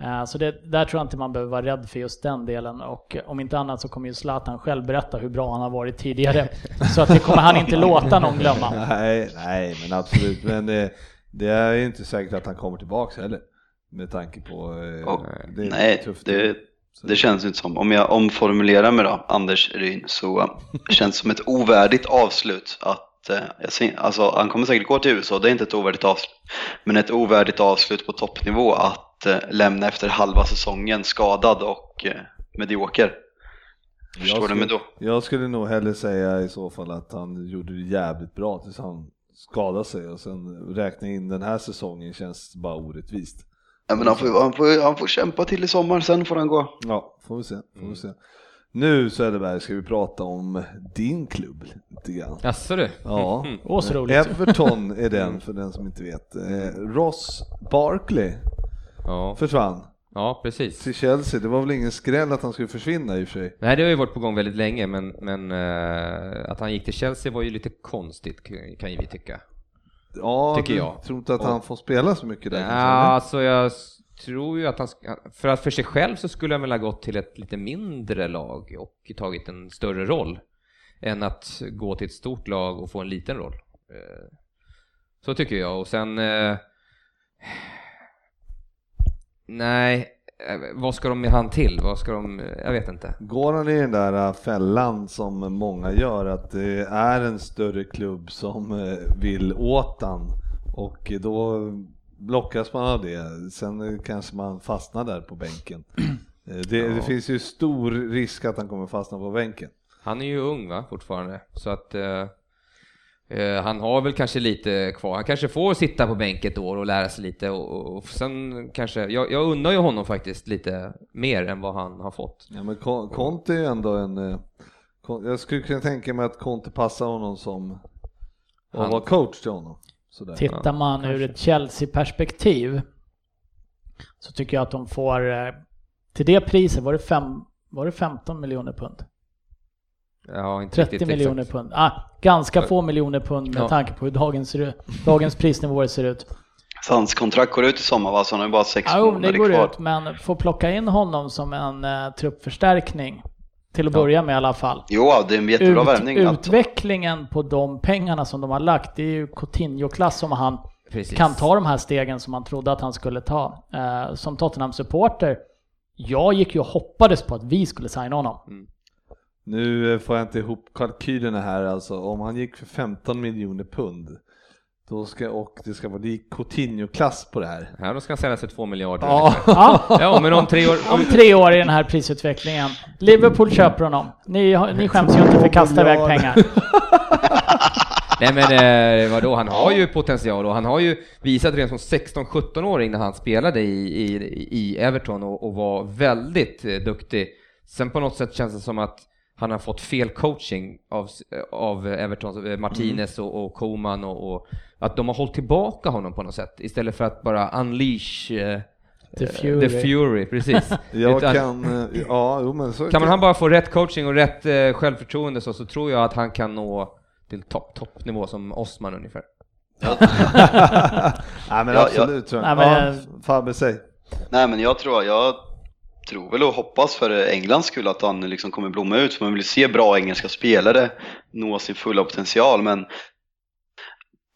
Eh, Så det, där tror jag inte man behöver vara rädd för just den delen och eh, om inte annat så kommer ju Zlatan själv berätta hur bra han har varit tidigare. Så att det kommer han inte låta någon glömma. Nej, nej, men absolut. Men det, det är ju inte säkert att han kommer tillbaka heller. Med tanke på... eh, Och, det är nej, tufft. det, det känns inte som. Om jag omformulerar mig då, Anders Ryn, så eh, känns det som ett ovärdigt avslut att eh, ser, alltså, han kommer säkert gå till USA, det är inte ett ovärdigt avslut. Men ett ovärdigt avslut på toppnivå att eh, lämna efter halva säsongen skadad och eh, medioker. Förstår Jag du mig då? Jag skulle nog hellre säga i så fall att han gjorde det jävligt bra tills han skadade sig och sen räkna in den här säsongen känns bara orättvist. Ja, men han, får, han, får, han får kämpa till i sommar, sen får han gå. Ja, får vi se. Får Mm. vi se. Nu Söderberg ska vi prata om din klubb lite grann. Jaså du? Ja, Åh, så roligt. Everton är den för den som inte vet. Eh, Ross Barkley Ja. försvann ja, precis. till Chelsea. Det var väl ingen skräll att han skulle försvinna i och för sig. Nej, det har ju varit på gång väldigt länge, men, men eh, att han gick till Chelsea var ju lite konstigt kan ju vi tycka. Ja, Tycker jag. tror inte att Och- han får spela så mycket där Ja, alltså jag tror ju att han, för att för sig själv så skulle han väl ha gått till ett lite mindre lag och tagit en större roll än att gå till ett stort lag och få en liten roll. Eh, Så tycker jag och sen eh, Nej, vad ska de med han till? Vad ska de, jag vet inte. Går han i den där äh, fällan som många gör, att det är en större klubb som vill åt han och då blockas man av det. Sen kanske man fastnar där på bänken. Eh, Det, det finns ju stor risk att han kommer fastna på bänken. Han är ju ung va, fortfarande, så att eh, eh, han har väl kanske lite kvar. Han kanske får sitta på bänk ett år och lära sig lite och, och, och sen kanske, jag, jag undrar ju honom faktiskt lite mer än vad han har fått. Ja, men Con- Conte är ju ändå en... Con- Jag skulle kunna tänka mig att Conte passar honom som att Han- vara coach till honom. Sådär. Tittar man ur ett Chelsea-perspektiv så tycker jag att de får, eh, till det priset var det, fem, var det 15 miljoner pund? Ja, inte 30 riktigt miljoner exakt. pund. Ah, ganska få miljoner pund med Ja. tanke på hur dagens, dagens prisnivåer ser ut. Så hans kontrakt går ut i sommar va? Så han har ju bara sex Ja, jo, det månader går kvar. ut, men få plocka in honom som en uh, truppförstärkning till att Ja. börja med i alla fall. Jo, det är en jättebra Ut, värvning. alltså. utvecklingen på de pengarna som de har lagt, det är ju Coutinho-klass som han Precis. kan ta de här stegen som man trodde att han skulle ta. Eh, som Tottenham-supporter, jag gick ju och hoppades på att vi skulle signa honom. Nu eh, får jag inte ihop kalkylerna här alltså. Om han gick för 15 miljoner pund då ska, och det ska vara lik Coutinho-klass på det här. Ja, då ska han säljas för två miljarder. Ja, Ja, ja, men om tre år... om Om, tre år i den här prisutvecklingen. Liverpool köper honom. Ni, ni skäms ju inte för att kasta iväg pengar. nej men eh, vadå, han har ju potential och han har ju visat redan som 16-17-åring när han spelade i, i, i Everton och, och var väldigt eh, duktig. Sen på något sätt känns det som att han har fått fel coaching av, av Everton, eh, Martinez och, och Koman och, och att de har hållit tillbaka honom på något sätt istället för att bara unleash eh, The eh, Fury. the fury precis. jag Utan- kan, ja, jo, men så Kan man han bara få rätt coaching och rätt eh, självförtroende så, så tror jag att han kan nå till topp, toppnivå som Osman ungefär. Nej men Ja, absolut tror jag. Nej, men- ja, Fabbe, säg. Nej men jag tror, jag tror väl och hoppas för Englands skull att han liksom kommer blomma ut. För man vill se bra engelska spelare nå sin fulla potential. Men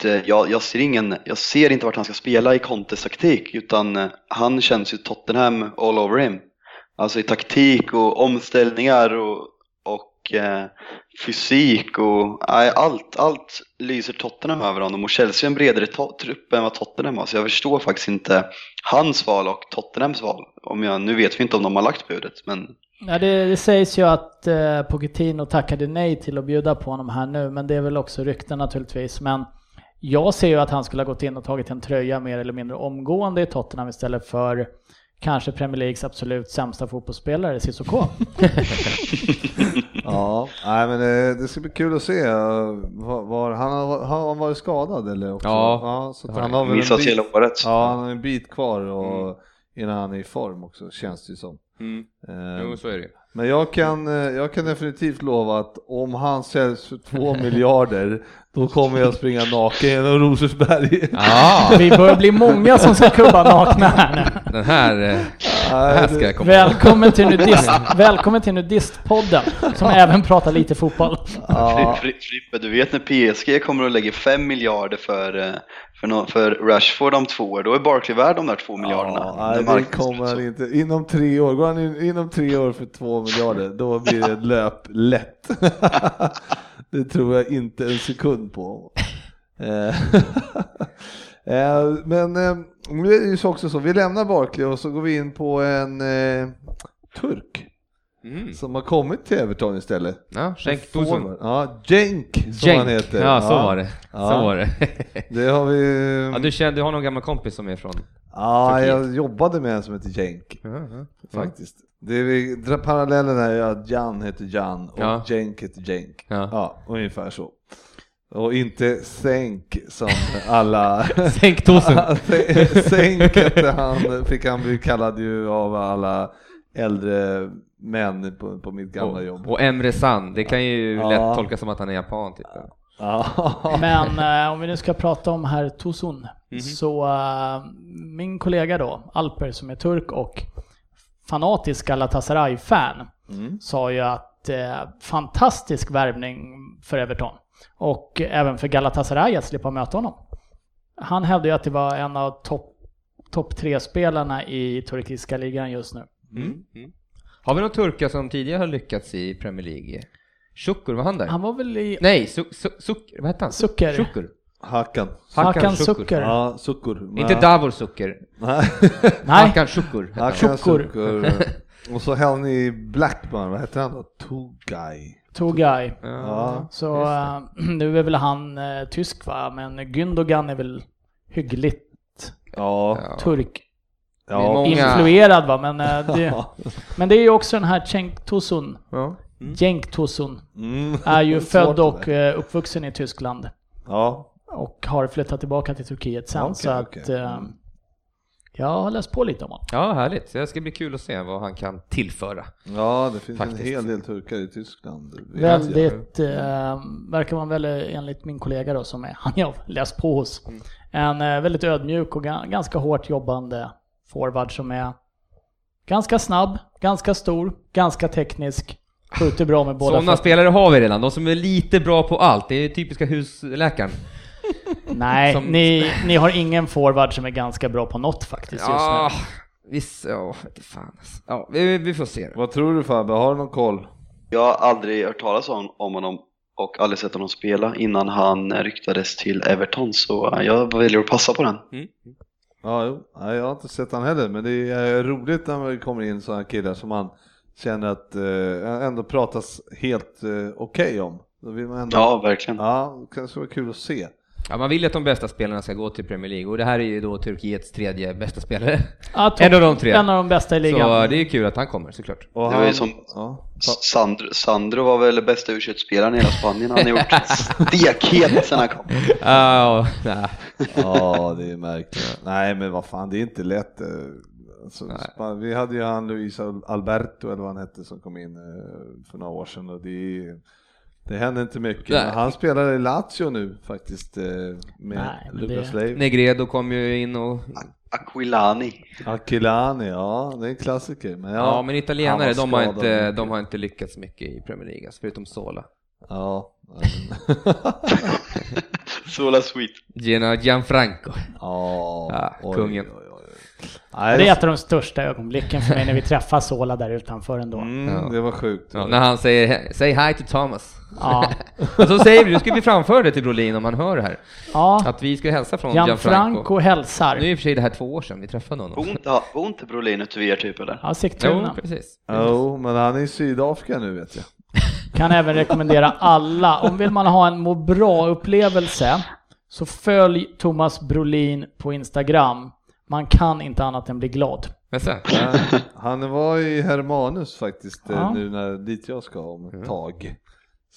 det, jag, jag, ser ingen, jag ser inte vart han ska spela i Contes taktik. Utan eh, han känns ju Tottenham all over him. Alltså i taktik och omställningar och, och eh, fysik och nej, allt, allt lyser Tottenham över honom och Chelsea är en bredare trupp än vad Tottenham har så jag förstår faktiskt inte hans val och Tottenhams val. Om jag, nu vet vi inte om de har lagt budet men Ja, det, det sägs ju att eh, Pochettino tackade nej till att bjuda på honom här nu, men det är väl också rykten naturligtvis. Men jag ser ju att han skulle ha gått in och tagit en tröja mer eller mindre omgående i Tottenham istället för kanske Premier Leagues absolut sämsta fotbollsspelare, Cissoko. Ja, nej men det, det ska bli kul att se. eh, Var, var, han har, har han varit skadad eller? Också? Ja, så att det har han har väl en missat bit, hela året. Ja, han har en bit kvar och, innan han är i form också, känns det ju som. Mm. Eh, Jo, så är det. Men jag kan, eh, jag kan definitivt lova att om han säljs för två miljarder, Då kommer jag springa naken genom Rosersberg. Ja, Vi börjar bli många som ska kubba nakna här nu. den här, eh, här ska jag komma Välkommen till, nudist, välkommen till Nudistpodden, som även pratar lite fotboll. Fri- Frippe, du vet när PSG kommer att lägga 5 miljarder för, eh, för, nå- för Rashford om två år, då är Barkley värd de där 2 miljarderna. Ja, nej, det marknaden kommer han inte. Inom tre år, går han in, inom tre år för två miljarder, då blir det ett löp lätt. det tror jag inte en sekund på. Eh, eh, Men eh, nu är det ju också så, vi lämnar Barkley och så går vi in på en eh, turk Mm. som har kommit till Everton istället. Ja. Forward. Ja, Jenk som han Cenk. heter. Ja, så var det. Ja. Så var det. Det har vi... Ja, du, känner, du har någon gammal kompis som är från? Ja, Turkiet. jag jobbade med en som heter Jenk. Ja, ja. Faktiskt. Det vi drar parallellen här är att Jan heter Jan och Ja. Jenk heter Jenk. Ja. Ja, ungefär så. Och inte Sänk som alla... Cenk Tosun. Sänk hette han, fick han bli kallad ju av alla äldre män på, på mitt gamla jobb. Och, och Emre San, det kan ju Ja. lätt tolkas som att han är japan. Typ. Ja. Men eh, om vi nu ska prata om herr Tosun, så eh, min kollega då, Alper som är turk och fanatisk Galatasaray-fan, Mm. sa ju att eh, fantastisk värvning för Everton. Och även för Galatasaray att slippa möta honom. Han hävdade ju att det var en av topp top tre-spelarna i turkiska ligan just nu. Mm. Mm. Har vi någon turkar som tidigare har lyckats i Premier League? Shukur, var han där? Han var väl i Nej, su, su, Sukker, vad hette han? Sukker. Shukur. Hakan. Hakan Shukur. Sukker. Ja, Sukkur. Inte Davor Sukker. Nej. Hakan hette han. Hakan Sukkur. Sukkur. Och så han i Blackburn, vad heter han då? Tugay. Tugay. Ja. Så eh, nu är väl han eh, tysk va, men Gündogan är väl hyggligt. Ja. turk. Ja. Influerad va, men, eh, det, men det är ju också den här Cenk Tosun. Ja. Cenk Tosun Mm. är ju född och eh, uppvuxen i Tyskland. Ja. Och har flyttat tillbaka till Turkiet sen. Okej, så att eh, jag har läst på lite om honom. ja, härligt. Det ska bli kul att se vad han kan tillföra. ja, det finns Faktiskt. en hel del turkar i Tyskland. Väldigt, eh, verkar man väl enligt min kollega då som är, han jag har läst på hos, en eh, väldigt ödmjuk och ga- ganska hårt jobbande forward som är ganska snabb, ganska stor, ganska teknisk, skjuter bra med båda Sådana fötterna. spelare har vi redan, de som är lite bra på allt. Det är typiska husläkaren. Nej, som- ni, ni har ingen forward som är ganska bra på något faktiskt just Ja, nu. visst, ja, fan alltså. Ja, vi, vi får se. Vad tror du Fabbe, har du någon koll? Jag har aldrig hört talas om, om honom och aldrig sett honom spela innan han ryktades till Everton så jag väljer att passa på den. Mm. Ja, jo. Nej, jag har inte sett han heller, men det är roligt när det kommer in sådana killar som man känner att eh, ändå pratas helt eh, okej om. Då vill man ändå, Ja, verkligen. ja, det kanske vara kul att se. Ja, man vill ju att de bästa spelarna ska gå till Premier League och det här är ju då Turkiets tredje bästa spelare. Ja, En av de tre. En av de bästa i ligan. Så det är kul att han kommer såklart. Och Det var ju som- ja, Sandro, Sandro var väl bästa u spelaren i hela Spanien. Han har gjort stekhet sen han kom. Ja, ja, det är märkligt. Nej, men vad fan, det är inte lätt. eh, Alltså, Nej. Span- vi hade ju han Luis Al- Alberto eller vad han hette som kom in eh, för några år sedan och det, är- det händer inte mycket. Nej. Men han spelar i Lazio nu faktiskt eh, med Nej, Lucas det- Leiv. Negredo kom ju in och... Aquilani. Aquilani, ja det är en klassiker. Men, ja, Ja, men italienare, de har, inte, de har inte lyckats mycket i Premier League, alltså, förutom Sola. Ja, Sola Sweet. Gina Gianfranco. ja, Ja, oj, kungen. oj, oj. Nej, Det är ett av de största ögonblicken för mig när vi träffar Sola där utanför ändå. Mm, Ja. Det var sjukt. Ja, när han säger “Say hi to Thomas”. Ja. Och så säger vi, nu ska vi framföra det till Brolin om han hör det här. ja. Att vi ska hälsa från Gianfranco. Gianfranco hälsar. Nu är i och för sig det här två år sedan vi träffade honom. bor inte Brolin ute vid er typ eller? Ja, Jo, Sigtuna. precis. Jo, men han är i Sydafrika nu vet jag. Kan även rekommendera alla, om vill man ha en må bra-upplevelse, så följ Thomas Brolin på Instagram. Man kan inte annat än bli glad. Han var i Hermanus faktiskt eh, Ja. nu när dit jag ska om ett tag.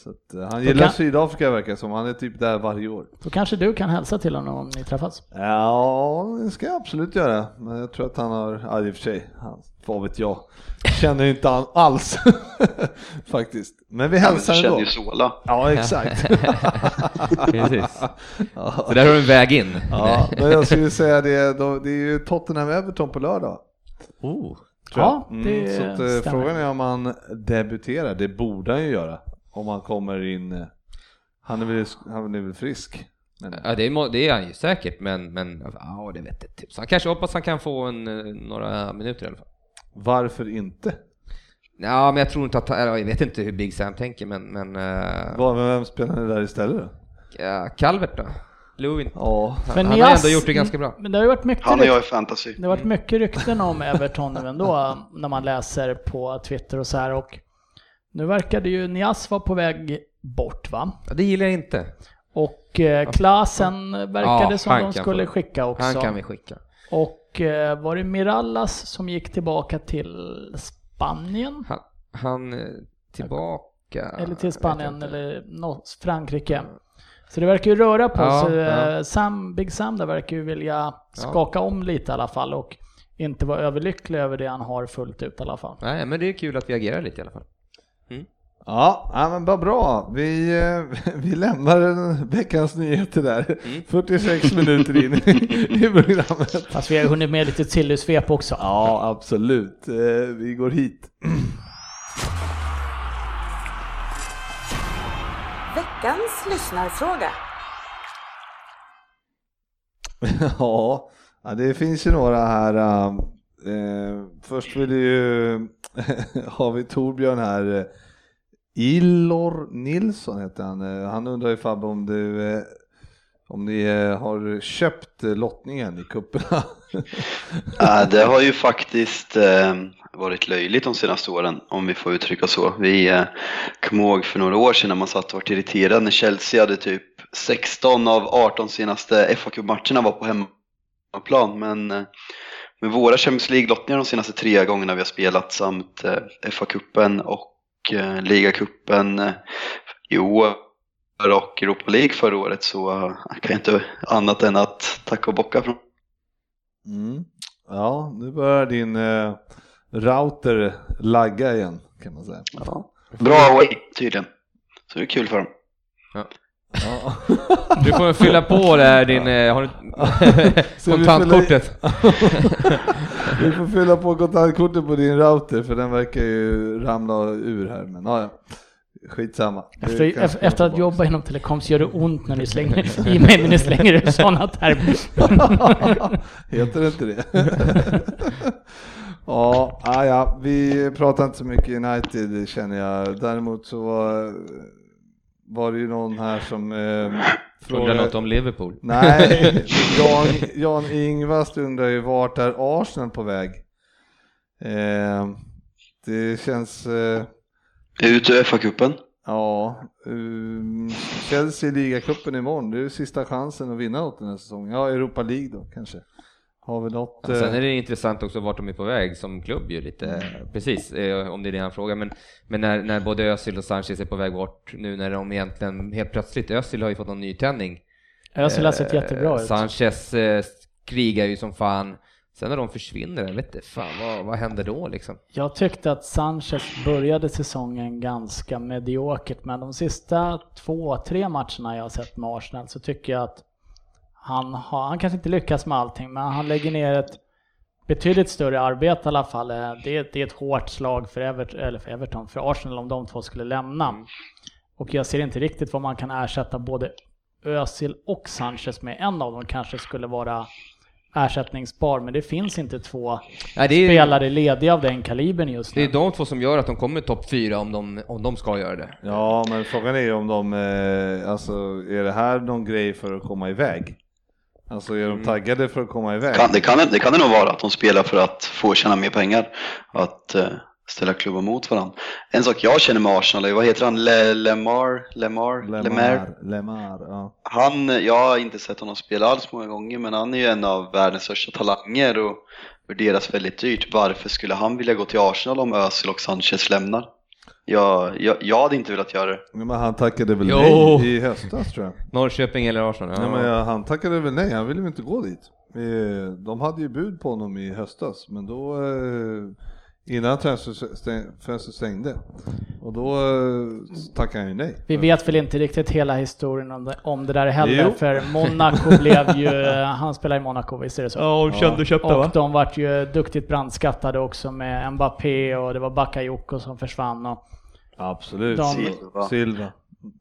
Så att, eh, han gillar kan- Sydafrika verkar som, han är typ där varje år. Då kanske du kan hälsa till honom om ni träffas. Ja, det ska jag absolut göra. Men jag tror att han har, ja i och för sig, han, vad vet jag. Känner inte han alls faktiskt. Men vi Ja, men hälsar du känner ändå. ju Sola. Ja, exakt. Precis. Så där har du en väg in. ja, men jag skulle säga det, då, det är ju Tottenham-Everton på lördag. Oh. Ja, det så att, eh, stämmer. frågan är om han debuterar, det borde han ju göra. Om han kommer in, eh, han är väl, han är väl frisk. Men, Ja, det är, det är han ju säkert, men, men ja, det vet jag. Så han kanske hoppas han kan få en, eh, några minuter i alla fall. varför inte? Ja, men jag tror inte att, jag vet inte hur Big Sam tänker, men, men uh, Vad- Vem spelar ni där istället då? ja, Calvert då? Lewin? Ja, För han har ändå gjort det ganska bra. Men det har ju varit mycket, Han och jag i fantasy. det har varit mycket rykten om Everton nu ändå när man läser på Twitter och så här och nu verkade ju Nias vara på väg bort va? Ja, det gillar jag inte. Och eh, Klasen verkade Ja, som de skulle få- skicka också. Han kan vi skicka. Och eh, var det Mirallas som gick tillbaka till Spanien? Han, han eh, tillbaka... Eller till Spanien eller Frankrike. Så det verkar ju röra på Ja, sig. ja. Sam, Big Sam där verkar ju vilja skaka om lite i alla fall och inte vara överlycklig över det han har fullt ut i alla fall. Nej, men det är kul att vi agerar lite i alla fall. Ja, ja men vad bra. Vi, eh, vi lämnar veckans nyheter där. 46 minuter in i- programmet. Fast vi har hunnit med lite Silly-svep också. Ja, absolut. Eh, Vi går hit. Veckans lyssnarfråga. Ja, ja, det finns ju några här. eh, först vill ju, har vi Torbjörn här. Ilor Illor Nilsson heter han. Eh, han undrar ju Fabbe om du eh, om ni eh, har köpt lottningen i kupperna. Äh, det har ju faktiskt eh, varit löjligt de senaste åren, om vi får uttrycka så. Vi eh, kom ihåg för några år sedan när man satt och var irriterad när Chelsea hade typ 16 av 18 senaste fa matcherna var på hemmaplan. Men eh, med våra Champions League-lottningar de senaste tre gångerna vi har spelat samt eh, FA-cupen och eh, ligacupen eh, i år och Europa League förra året så kan jag inte annat än att tacka och bocka från Mm. Ja, nu börjar din eh, router lagga igen kan man säga. Ja. Bra away tydligen. Så det är kul för dem. Ja. Du får fylla på där din, eh, har du kontantkortet? Vi får fylla på kontantkortet på din router för den verkar ju ramla ur här. Men ja, ja. skitsamma. Det Efter, kanske efter, kommer efter att tillbaka. jobba inom telekom så gör det ont när ni slänger i mig när ni slänger ut sådana termer. Heter det inte det? ja, ah, ja, vi pratar inte så mycket United känner jag. Däremot så var, var det ju någon här som eh, frågade... något om Liverpool? Nej, Jan, Jan Ingvast undrar ju vart är Arsenal på väg? Eh, det känns, eh, Ut ur FA-cupen. ja, um, Chelsea i ligacupen imorgon, det är ju sista chansen att vinna något den här säsongen. Ja, Europa League då kanske. Har vi något? Ja, sen eh, är det intressant också vart de är på väg som klubb ju lite, precis, eh, om det är det han frågar. Men, men när, när både Özil och Sanchez är på väg bort, nu när de egentligen helt plötsligt, Özil har ju fått någon nytändning. Özil har sett jättebra ut. Sanchez eh, krigar ju som fan. Sen när de försvinner, jag vet inte, fan vad, vad händer då liksom? Jag tyckte att Sanchez började säsongen ganska mediokert, men de sista två, tre matcherna jag har sett med Arsenal så tycker jag att han har, han kanske inte lyckas med allting, men han lägger ner ett betydligt större arbete i alla fall. Eh, Det är, det är ett hårt slag för, Evert, eller för Everton, för Arsenal om de två skulle lämna. Och jag ser inte riktigt vad man kan ersätta både Özil och Sanchez med. En av dem kanske skulle vara ersättningsbar, men det finns inte två Nej, det är, spelare lediga av den kalibern just det nu. är de två som gör att de kommer topp fyra om de, om de ska göra det. Ja, men frågan är ju om de, eh, alltså är det här någon grej för att komma iväg? Alltså är Mm. de taggade för att komma iväg? Kan, det, kan, det kan det nog vara att de spelar för att få tjäna mer pengar. Att eh, ställa klubbar mot varandra. En sak jag känner med Arsenal vad heter han? Le, Lemar? Lemar? Lemar? Lemar, Lemar, ja. Han, jag har inte sett honom spela alls många gånger, men han är ju en av världens största talanger och värderas väldigt dyrt. Varför skulle han vilja gå till Arsenal om Özil och Sanchez lämnar? Jag, jag, jag hade inte velat göra det. Men han tackade väl Jo. nej i höstas tror jag. Norrköping eller Arsenal? Ja. Nej, men jag, han tackade väl nej, han ville väl inte gå dit. Eh, De hade ju bud på honom i höstas, men då eh, innan transferfönstret stängde och då eh, tackade han ju nej. Vi vet väl inte riktigt hela historien om det, om det där heller, Jo. för Monaco blev ju, han spelar i Monaco, visst är det så? Ja, kände och köpte Och de vart ju duktigt brandskattade också med Mbappé och det var Bakayoko som försvann och Absolut. De- Silva. Silva.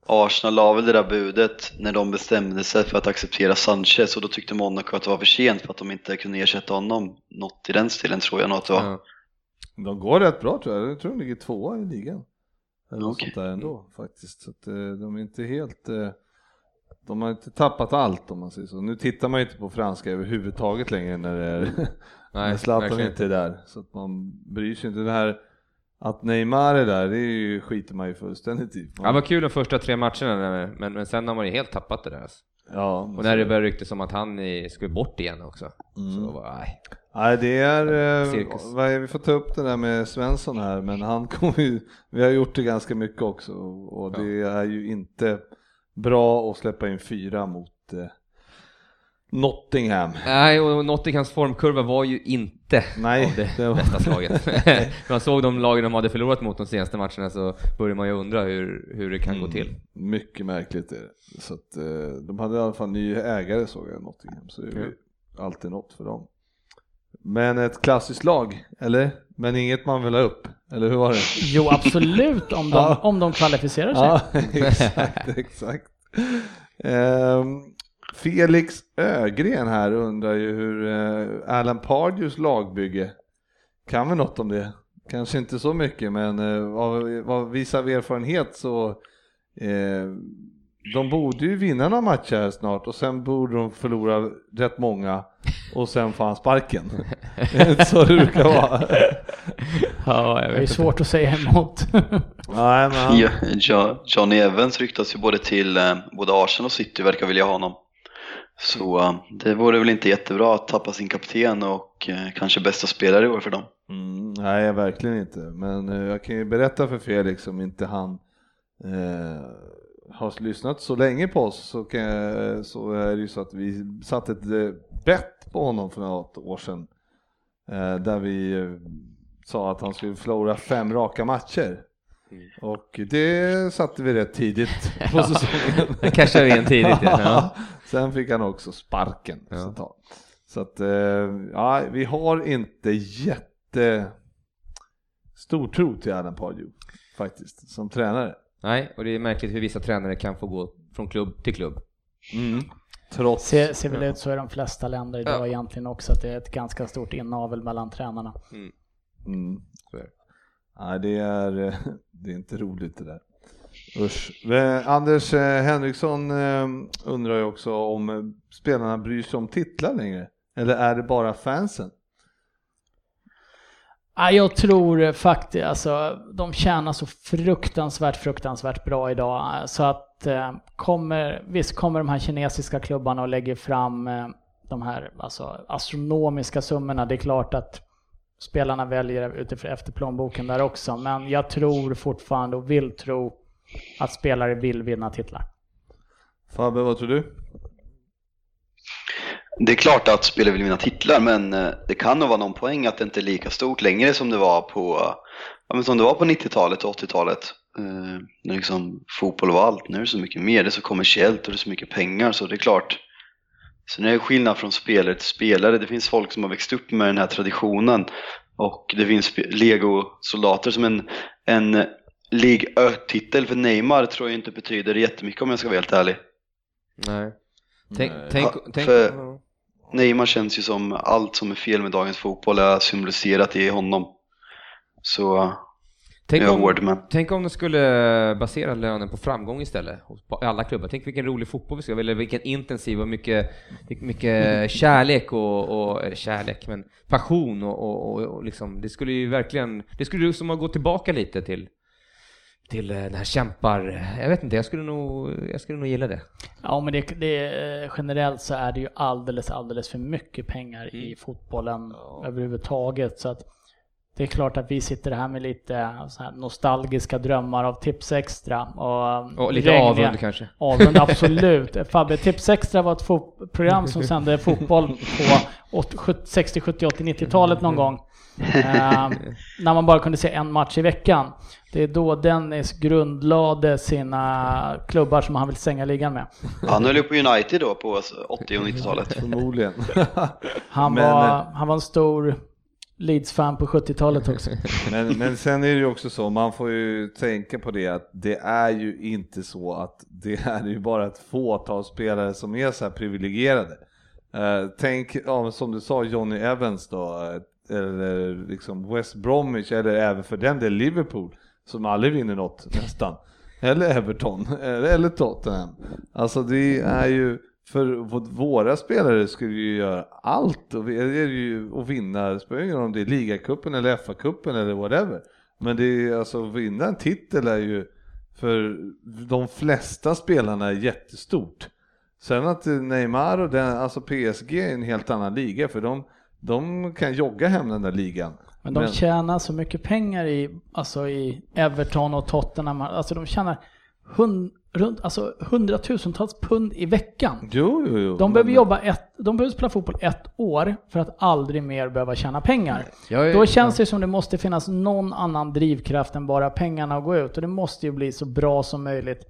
Arsenal la väl det där budet när de bestämde sig för att acceptera Sanchez och då tyckte Monaco att det var för sent för att de inte kunde ersätta honom. Något i den stilen tror jag nog att det var. Ja. De går rätt bra tror jag, jag tror de ligger tvåa i ligan. Eller Okej. sånt där ändå faktiskt. Så att, eh, de är inte helt, eh, de har inte tappat allt om man säger så. Nu tittar man ju inte på franska överhuvudtaget längre när det är, när Nej, Zlatan verkligen inte är där. Så att man bryr sig inte. Det här att Neymar är där, det är ju, skiter man ju fullständigt i. Ja, det var kul de första tre matcherna, men, men sen har man ju helt tappat det där. Alltså. Ja, Och när det började ryktas om att han skulle bort igen också. Så var, nej. Nej, det är, eh, vad vi får ta upp det där med Svensson här, men han kommer ju, vi har gjort det ganska mycket också och det är ju inte bra att släppa in fyra mot eh, Nottingham. Nej, och Nottinghams formkurva var ju inte Nej, av det, det var- bästa slaget. Man såg de lagen de hade förlorat mot de senaste matcherna så började man ju undra hur, hur det kan gå till. Mycket märkligt är det. Så att, eh, de hade i alla fall ny ägare såg jag i Nottingham, så det är ju alltid något för dem. Men ett klassiskt lag, eller? Men inget man vill ha upp, eller hur var det? jo absolut om de, Ja. om de kvalificerar sig. Ja, exakt, exakt. Ehm, Felix Ögren här undrar ju hur eh, Alan Pardew's lagbygge, kan vi något om det? Kanske inte så mycket, men eh, vad, vad visar av erfarenhet så eh, de borde ju vinna några matcher här snart och sen borde de förlora rätt många och sen får han sparken. Är det inte så det brukar vara? Ja, jag Det är svårt att säga emot. Nej, men Ja, Jo- Johnny Evans ryktas ju både till eh, både Arsenal och City verkar vilja ha honom. Så eh, det vore väl inte jättebra att tappa sin kapten och eh, kanske bästa spelare i år för dem. Mm, nej, verkligen inte. Men eh, jag kan ju berätta för Felix om inte han eh, har lyssnat så länge på oss så, kan jag, så är det ju så att vi satte ett bett på honom för något år sedan. Eh, där vi sa att han skulle förlora fem raka matcher. Och det satte vi rätt tidigt på säsongen. Jag cashade in tidigt. Ja. Sen fick han också sparken. Ja. Så, att, eh, ja, vi har inte jätte stor tro till Adam Pardew faktiskt, som tränare. Nej, och det är märkligt hur vissa tränare kan få gå från klubb till klubb. Trots, Ser, ser väl ut så i de flesta länder idag Ja. egentligen också, att det är ett ganska stort inavel mellan tränarna. mm, det. nej, det, är, det är inte roligt det där. Usch. Eh, Anders eh, Henriksson eh, undrar ju också om spelarna bryr sig om titlar längre. Eller är det bara fansen? Ja, jag tror faktiskt, alltså de tjänar så fruktansvärt, fruktansvärt bra idag. Så att kommer, visst kommer de här kinesiska klubbarna och lägger fram de här alltså, astronomiska summorna. Det är klart att spelarna väljer utifrån efter plånboken där också. Men jag tror fortfarande och vill tro att spelare vill vinna titlar. Fabbe, vad tror du? Det är klart att spelare vill vinna titlar men eh, det kan nog vara någon poäng att det inte är lika stort längre som det var på, ja, men som det var på 90-talet och 80-talet. Eh, när liksom fotboll var allt. Nu är det så mycket mer, det är så kommersiellt och det är så mycket pengar så det är klart. Sen är det skillnad från spelare till spelare. Det finns folk som har växt upp med den här traditionen och det finns legosoldater som en, en League Ö-titel för Neymar tror jag inte betyder jättemycket om jag ska vara helt ärlig. Nej. Tänk, Nej. tänk, Ja, tänk, för-. Neymar känns ju som allt som är fel med dagens fotboll är symboliserat i honom. Så tänk, jag är om, tänk om de skulle basera lönen på framgång istället, på alla klubbar. Tänk vilken rolig fotboll vi ska eller vilken intensiv och mycket, mycket kärlek och, och eller kärlek, men passion och, och, och, och liksom, det skulle ju verkligen, det skulle ju som att gå tillbaka lite till till eh, den här kämpar, jag vet inte, jag skulle nog, jag skulle nog gilla det. Ja, men det, det, generellt så är det ju alldeles, alldeles för mycket pengar i fotbollen överhuvudtaget. Så att det är klart att vi sitter här med lite här nostalgiska drömmar av Tips Extra. Och, Och lite regniga- avund kanske. Avund, absolut. Fabbe, Tips Extra var ett program som sände fotboll på åt- 70 60, 70, 80, 90-talet någon gång. Eh, när man bara kunde se en match i veckan. Det är då Dennis grundlade sina klubbar som han vill stänga ligan med. Han höll ju på United då på 80 och 90-talet. Förmodligen. Han, Men, var, eh, han var en stor Leeds-fan på 70-talet också. Men, men sen är det ju också så, man får ju tänka på det att det är ju inte så att det är ju bara ett fåtal spelare som är så här privilegierade. Eh, tänk, ja, som du sa, Johnny Evans då, eh, eller liksom West Bromwich, eller även för den del Liverpool, som aldrig vinner något nästan. Eller Everton, eller, Tottenham. Alltså det är ju, för våra spelare skulle ju göra allt och, det är ju, och vinna, det spelar ingen roll om det är ligacupen eller FA-cupen eller whatever. Men det är alltså, att vinna en titel är ju för de flesta spelarna jättestort. Sen att Neymar och den, alltså PSG är en helt annan liga för de, de kan jogga hem den där ligan. Men de tjänar så mycket pengar i, alltså i Everton och Tottenham. Alltså de tjänar hund, runt, alltså hundratusentals pund i veckan. Jo, jo, jo. De behöver Men- jobba ett, de behöver spela fotboll ett år för att aldrig mer behöva tjäna pengar. Jag är- Då känns det som det måste finnas någon annan drivkraft än bara pengarna att gå ut. Och det måste ju bli så bra som möjligt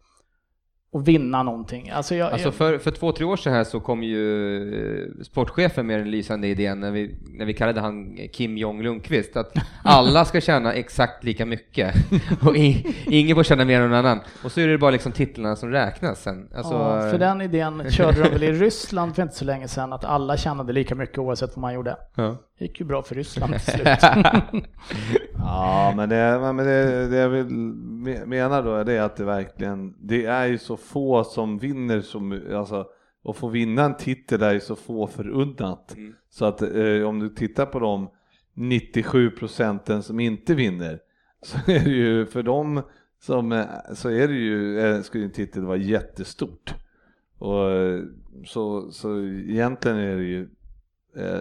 att vinna någonting. Alltså jag, Alltså för, för två, tre år sedan här så kom ju eh, sportchefen med den lysande idén när vi, när vi kallade han Kim Jong Lundqvist att alla ska tjäna exakt lika mycket och i, ingen får tjäna mer än någon annan. Och så är det bara liksom titlarna som räknas sen. Alltså, ja, för den idén körde de väl i Ryssland för inte så länge sedan, att alla tjänade lika mycket oavsett vad man gjorde. ja. Det gick ju bra för Ryssland till slut. Ja, men det, men det, det jag vill me- mena då är det att det verkligen, det är ju så få som vinner som, alltså, att få vinna en titel är ju så få förunnat. Mm. Så att eh, om du tittar på de 97 procenten som inte vinner, så är det ju för dem som, eh, så är det ju, eh, skulle en titel vara jättestort. Och eh, så, så egentligen är det ju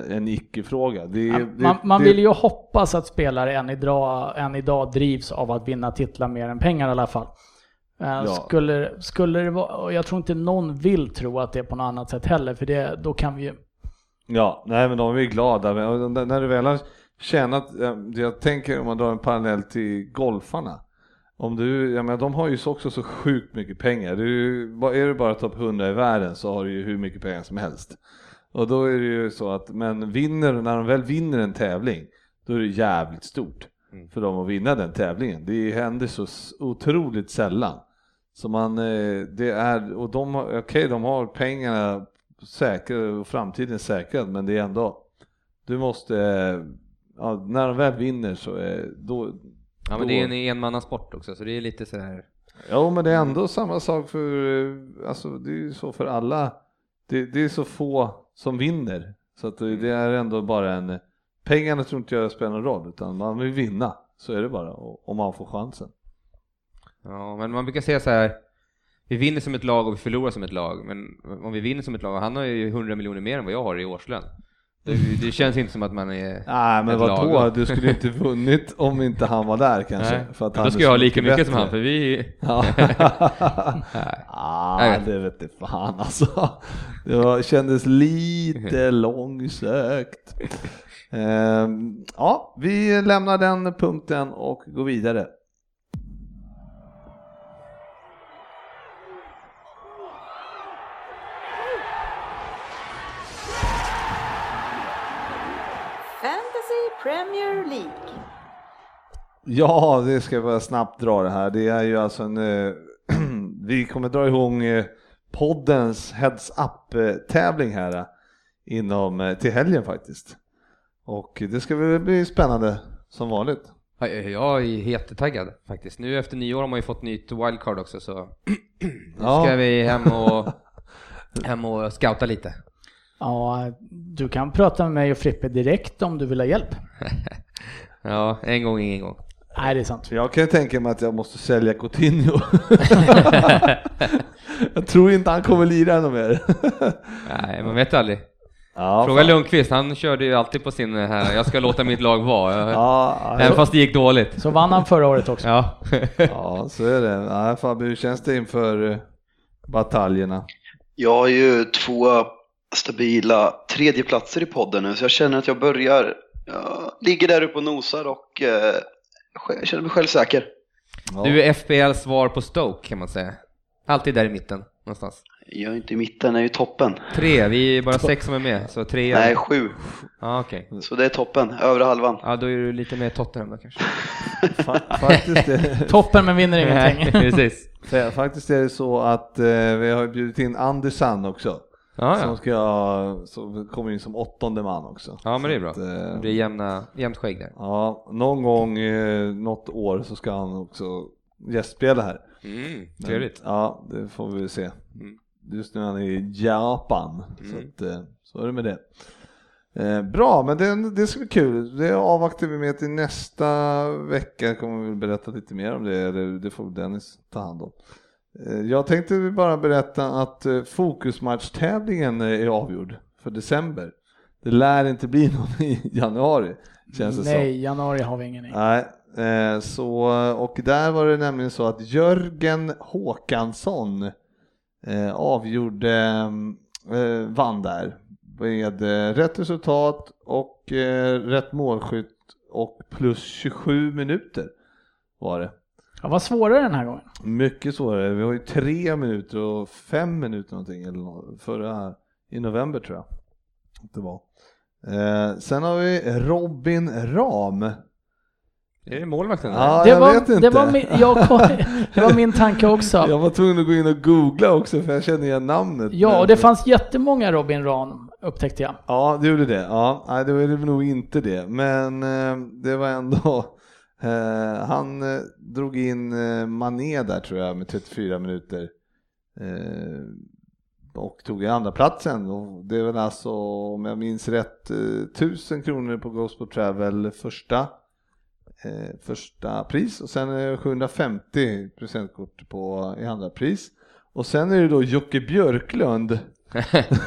en icke-fråga. Det, är- det, man, man det, vill ju hoppas att spelare än idag, än idag drivs av att vinna titlar mer än pengar i alla fall. Eh, Skulle, skulle det vara, och jag tror inte någon vill tro att det är på något annat sätt heller, för det, då kan vi ju Ja, nej men de är ju glada. Men när- du väl har tjänat, eh, jag tänker om man drar en parallell till golfarna. Om du, jag menar, de har ju så- också så sjukt mycket pengar. Du, är du bara topp 100 i världen så har du ju hur mycket pengar som helst. Och då är det ju så att, men vinner, när de väl vinner en tävling, då är det jävligt stort för dem att vinna den tävlingen. Det händer så otroligt sällan. Så man, eh, det är, och de okej de har pengarna säkrade och framtiden säkrad men det är ändå, du måste, eh, ja, när de väl vinner så är, då, ja men det är en enmannasport också så det är lite så här. Jo men det är ändå samma sak för, eh, alltså det är ju så för alla, det, det är så få som vinner. Så att det, det är ändå bara en, pengarna tror inte jag spelar någon roll utan man vill vinna, så är det bara, och- om man får chansen. Ja, men man brukar säga så här. Vi vinner som ett lag och vi förlorar som ett lag. Men om vi vinner som ett lag, han har ju 100 miljoner mer än vad jag har i årslön. Det, det känns inte som att man är Nej men vadå, du skulle inte vunnit om inte han var där kanske. Nej. För att han då ska jag ha lika mycket som bättre. han, för vi... Ja. Nej. ah, vet det vet inte fan alltså. Det var, kändes lite långsökt. Ehm, ja, vi lämnar den punkten och går vidare. Premier League. Ja, det ska jag bara snabbt dra det här. Det är ju alltså en, eh, vi kommer dra igång eh, poddens Heads Up-tävling här eh, inom, eh, till helgen faktiskt. Och det ska väl bli spännande som vanligt. Ja, Jag är jättetaggad faktiskt. Nu efter nyår har man ju fått nytt wildcard också så nu Ja. ska vi hem och, hem och scouta lite. Ja, du kan prata med mig och Frippe direkt om du vill ha hjälp. Ja, en gång ingen gång. Nej, det är sant. Jag kan ju tänka mig att jag måste sälja Coutinho. jag tror inte han kommer lira ännu mer. Nej, man vet aldrig. Ja, Fråga fan. Lundqvist, han körde ju alltid på sin eh, här, jag ska låta mitt lag vara. Jag- Ja, Även fast det gick dåligt. Så vann han förra året också. Ja. ja, så är det. Ja, Fabio, hur känns det inför eh, bataljerna? Jag har ju två stabila tredjeplatser i podden nu så jag känner att jag börjar, jag ligger där uppe och nosar och eh, jag känner mig självsäker. Ja. Du är FBLs svar på Stoke kan man säga. Alltid där i mitten någonstans. Jag är inte i mitten, jag är i toppen. Tre, vi är bara sex som är med, så tre. Nej, sju. Ja, okej. Så det är toppen, övre halvan. Ja, då är du lite mer Tottenham då kanske. Fa- faktiskt, är, Toppen men vinner ingenting. Nej, precis. fa- faktiskt är det så att eh, vi har bjudit in Andersson också. Ja, Som ska, som kommer in som åttonde man också. ja, men det är Så bra. att, eh, Det blir jämna, jämnt skägg där. Ja, någon gång, eh, något år så ska han också gästspela här. Mm, trevligt. Ja, det får vi se. Mm. Just nu är han i Japan, så, Mm. att, eh, så är det med det. Eh, bra, men det, det ska bli kul. Det avvaktar vi med till nästa vecka. Kommer vi berätta lite mer om det, eller det får Dennis ta hand om. Eh, jag tänkte bara berätta att eh, fokusmatchtävlingen är avgjord för december. Det lär inte bli någon i januari, känns det som. Nej, januari har vi ingen i. Nej, eh, så, och där var det nämligen så att Jörgen Håkansson eh, avgjorde, eh, vann där med eh, rätt resultat och eh, rätt målskytt och plus 27 minuter var det. Ja, vad svårare den här gången. Mycket svårare. Vi har ju tre minuter och fem minuter någonting eller förra i november tror jag det var. Eh, sen har vi Robin Ram. Är det målvakten? Ja, det, jag var, vet inte. Det, var min, jag kom, det var min tanke också. Jag var tvungen att gå in och googla också för jag känner igen namnet. Ja, och det fanns jättemånga Robin Ran upptäckte jag. Ja, det gjorde det. Ja, nej, det var det nog inte det, men eh, det var ändå eh, han eh, drog in eh, Mané där tror jag med 34 minuter. Eh, och tog i andra platsen. Och det är väl alltså om jag minns rätt eh, 1000 kronor på Gospel Travel första eh, första pris. Och sen är det 750 presentkort på i andra pris. Och sen är det då Jocke Björklund.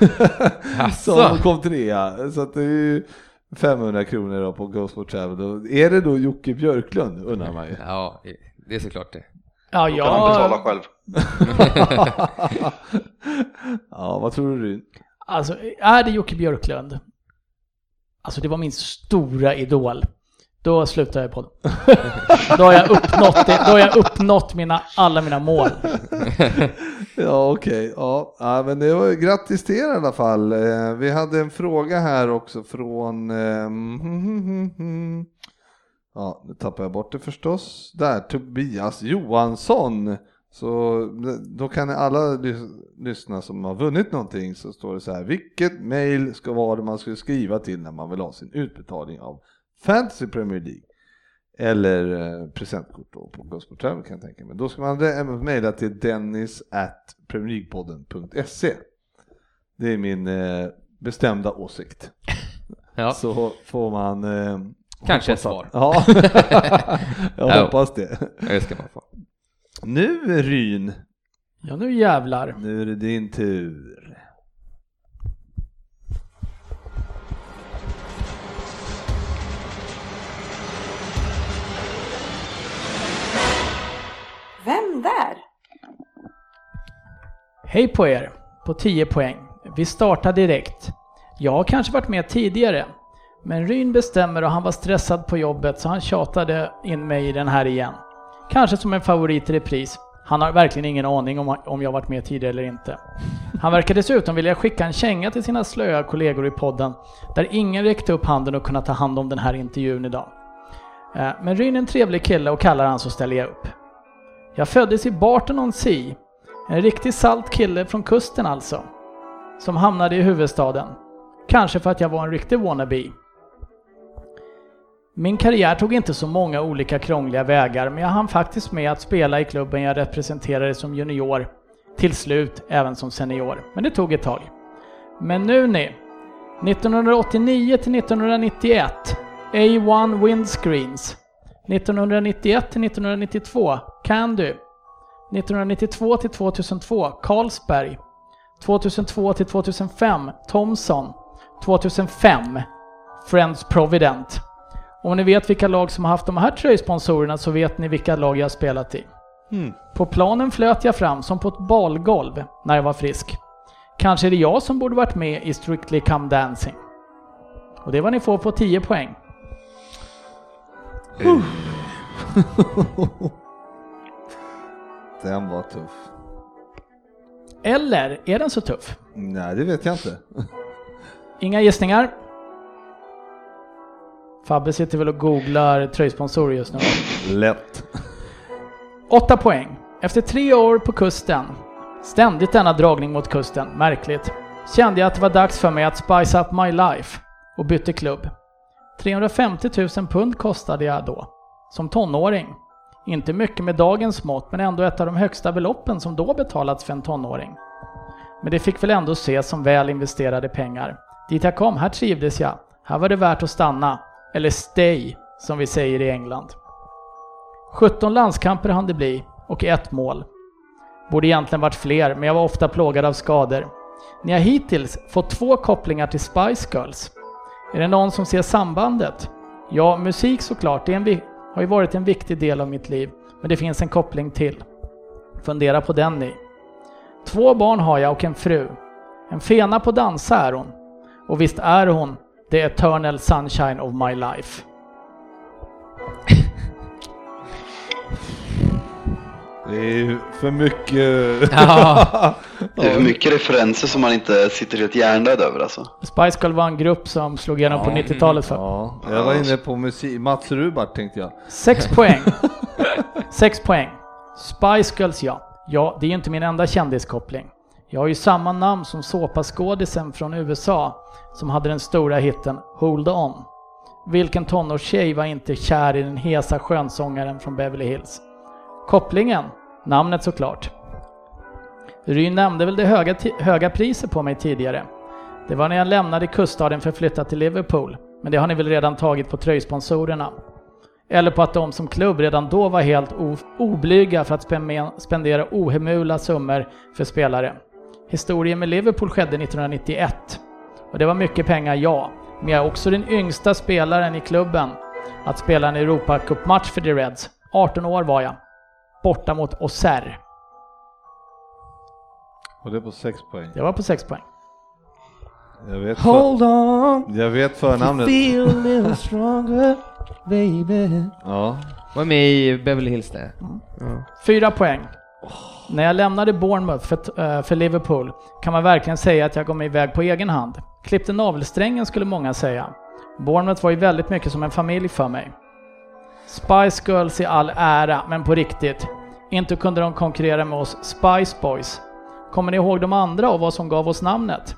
Som kom trea. Så att det är ju 500 kronor då på Go Sport Travel. Och är det då Jocke Björklund undrar man ju. Ja, det är såklart det. Ja, Då kan han betala jag, själv. ja, vad tror du? Alltså är det Jocke Björklund, alltså det var min stora idol, då slutar jag på det. då har jag uppnått, det, då har jag uppnått mina, alla mina mål. Ja, okej. Ja, ja, men det var grattis till er i alla fall. Eh, vi hade en fråga här också från... Eh, ja, nu tappar jag bort det förstås. Där, Tobias Johansson. Så eh, då kan ni alla lys- lyssna som har vunnit någonting så står det så här. Vilket mail ska vara det man ska skriva till när man vill ha sin utbetalning av Fantasy Premier League? Eller eh, presentkort då på Gospel Travel kan jag tänka mig. Då ska man mejla till dennis at. Det är min eh, bestämda åsikt. Ja. Så får man eh, Kanske ett svar. Ja, jag Ja. hoppas det. Det ska man få. Nu Ryn, Ja, nu jävlar. nu är det din tur. Vem där? Hej på er, på 10 poäng. Vi startar direkt. Jag har kanske varit med tidigare, men Ryn bestämmer och han var stressad på jobbet så han tjatade in mig i den här igen. Kanske som en favorit i repris. Han har verkligen ingen aning om, om jag varit med tidigare eller inte. Han verkar dessutom vilja skicka en känga till sina slöa kollegor i podden, där ingen räckte upp handen och kunde ta hand om den här intervjun idag. Eh, men Ryn är en trevlig kille och kallar han så ställer jag upp. Jag föddes i Barton-on-Sea, en riktigt salt kille från kusten alltså. Som hamnade i huvudstaden. Kanske för att jag var en riktig wannabe. Min karriär tog inte så många olika krångliga vägar men jag hann faktiskt med att spela i klubben jag representerade som junior. Till slut även som senior. Men det tog ett tag. Men nu ni. 1989 till 1991. A1 Windscreens. 1991 till 1992. Candy. 1992 till 2002 Carlsberg. 2002 till 2005 Thomson. 2005, Friends Provident. Om ni vet vilka lag som har haft de här tröjsponsorerna så vet ni vilka lag jag har spelat i. Mm. På planen flöt jag fram som på ett balgolv när jag var frisk. Kanske är det jag som borde varit med i Strictly Come Dancing. Och det vad ni får på 10 poäng. Den var tuff. Eller är den så tuff? Nej, det vet jag inte. Inga gissningar? Fabbe sitter väl och googlar tröjsponsorer just nu. Lätt. 8 poäng. Efter tre år på kusten, ständigt denna dragning mot kusten, märkligt, kände jag att det var dags för mig att spice up my life och bytte klubb. 350 000 pund kostade jag då, som tonåring. Inte mycket med dagens mått, men ändå ett av de högsta beloppen som då betalats för en tonåring. Men det fick väl ändå ses som väl investerade pengar. Dit jag kom, här trivdes jag. Här var det värt att stanna. Eller stay, som vi säger i England. 17 landskamper hann det bli och ett mål. Borde egentligen varit fler, men jag var ofta plågad av skador. Ni har hittills fått två kopplingar till Spice Girls. Är det någon som ser sambandet? Ja, musik såklart, det är en har ju varit en viktig del av mitt liv, men det finns en koppling till. Fundera på den ni. Två barn har jag och en fru. En fena på dansa är hon. Och visst är hon the eternal sunshine of my life. Det är för mycket... Ja. Det är för mycket referenser som man inte sitter helt hjärndöd över alltså. Spice Girl var en grupp som slog igenom på 90-talet för. Ja, jag var inne på musik. Mats Rubart tänkte jag. Sex poäng. Sex poäng. Spice Girls ja. Ja, det är ju inte min enda kändiskoppling. Jag har ju samma namn som såpaskådisen från USA som hade den stora hitten Hold On. Vilken tonårstjej var inte kär i den hesa skönsångaren från Beverly Hills? Kopplingen? Namnet såklart. Ryn nämnde väl det höga, höga priset på mig tidigare. Det var när jag lämnade kuststaden för att flytta till Liverpool. Men det har ni väl redan tagit på tröjsponsorerna? Eller på att de som klubb redan då var helt oblyga för att spendera ohemula summor för spelare. Historien med Liverpool skedde 1991. Och det var mycket pengar, ja. Men jag är också den yngsta spelaren i klubben att spela en Europacup-match för The Reds. 18 år var jag. Borta mot Auxerre. Och det är på sex poäng. Jag var på 6 poäng. Jag vet, för, on, jag vet förnamnet. feel a little stronger, baby. Ja. Var med i Beverly Hills det. Fyra poäng. När jag lämnade Bournemouth för, eh, för Liverpool kan man verkligen säga att jag mig iväg på egen hand. Klippte navelsträngen skulle många säga. Bournemouth var ju väldigt mycket som en familj för mig. Spice Girls i all ära, men på riktigt. Inte kunde de konkurrera med oss Spice Boys. Kommer ni ihåg de andra och vad som gav oss namnet?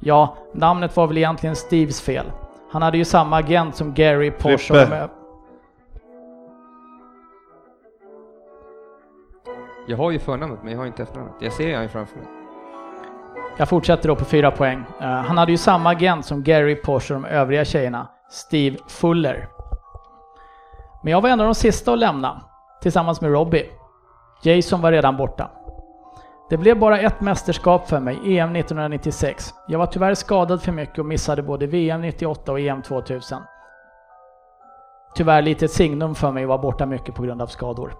Ja, namnet var väl egentligen Steves fel. Han hade ju samma agent som Gary Porsche. Frippe. Jag har ju förnamnet men jag har inte efternamnet. Jag ser han ju framför mig. Jag fortsätter då på fyra poäng. Eh, han hade ju samma agent som Gary Porsche och de övriga tjejerna, Steve Fuller. Men jag var en av de sista att lämna, tillsammans med Robbie. Jason var redan borta. Det blev bara ett mästerskap för mig, EM 1996. Jag var tyvärr skadad för mycket och missade både VM 98 och EM 2000. Tyvärr lite ett signum för mig att vara borta mycket på grund av skador.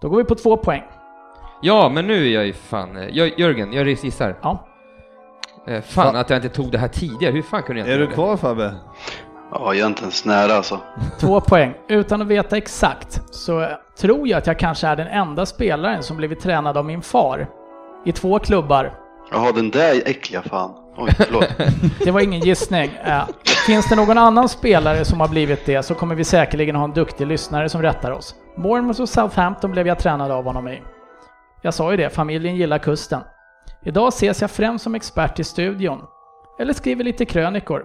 Då går vi på två poäng. Ja, men nu är jag ju fan... eh, Jörgen, jag gissar. Ja, Eh, fan att jag inte tog det här tidigare. Hur fan kunde jag inte Är du kvar Fabbe? Ja, jag är inte ens nära alltså. Två poäng. Utan att veta exakt så tror jag att jag kanske är den enda spelaren som blivit tränad av min far. I två klubbar. Jaha, den där äckliga fan. Oj, förlåt. Det var ingen gissning. Finns det någon annan spelare som har blivit det så kommer vi säkerligen ha en duktig lyssnare som rättar oss. Bournemouth och Southampton blev jag tränad av honom i. Jag sa ju det, familjen gillar kusten. Idag ses jag främst som expert i studion. Eller skriver lite krönikor.